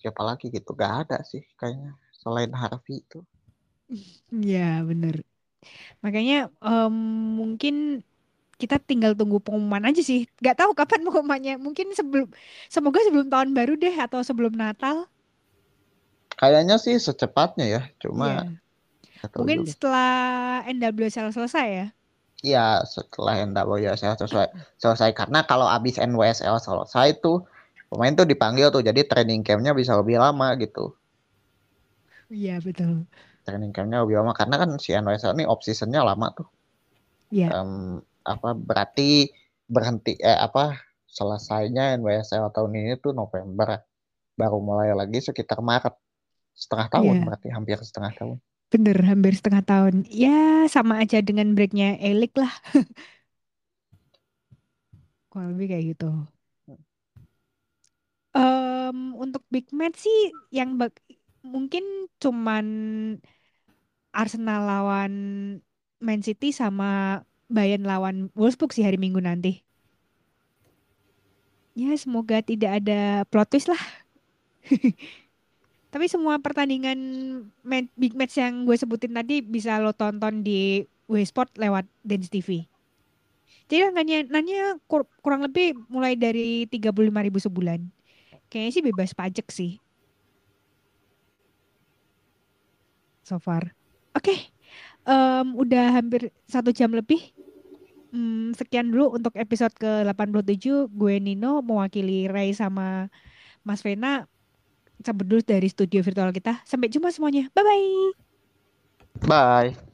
[SPEAKER 2] siapa lagi gitu gak ada sih kayaknya selain Harvey itu.
[SPEAKER 1] Ya, bener. Makanya em, mungkin kita tinggal tunggu pengumuman aja sih. Gak tahu kapan pengumumannya. Mungkin sebelum, semoga sebelum tahun baru deh atau sebelum Natal.
[SPEAKER 2] Kayaknya sih secepatnya ya, cuma tahu
[SPEAKER 1] Mungkin
[SPEAKER 2] juga.
[SPEAKER 1] setelah NWSL selesai ya.
[SPEAKER 2] Iya setelah NWSL selesai selesai karena kalau abis NWSL selesai tuh pemain tuh dipanggil tuh jadi training campnya bisa lebih lama gitu.
[SPEAKER 1] Iya, betul.
[SPEAKER 2] Training campnya lebih lama karena kan si NWSL ini off seasonnya lama tuh.
[SPEAKER 1] Iya.
[SPEAKER 2] Em, apa berarti berhenti eh apa selesainya NWSL tahun ini tuh November baru mulai lagi sekitar Maret setengah tahun
[SPEAKER 1] Iya.
[SPEAKER 2] berarti hampir setengah tahun.
[SPEAKER 1] Bener, hampir setengah tahun. Ya, sama aja dengan breaknya Elik lah. Kurang lebih kayak gitu. Em, untuk big match sih yang mungkin cuman Arsenal lawan Man City sama Bayern lawan Wolfsburg sih hari Minggu nanti. Ya, semoga tidak ada plot twist lah. Tapi semua pertandingan big match yang gue sebutin tadi bisa lo tonton di Sport lewat Dance TV. Jadi nanya, nanya kur- kurang lebih mulai dari 35.000 ribu sebulan. Kayaknya sih bebas pajak sih. So far. Oke, em, udah hampir satu jam lebih. Hmm, sekian dulu untuk episode ke-87. Gue Nino mewakili Ray sama Mas Vena cabut dulu dari studio virtual kita. Sampai jumpa semuanya. Bye-bye.
[SPEAKER 2] Bye.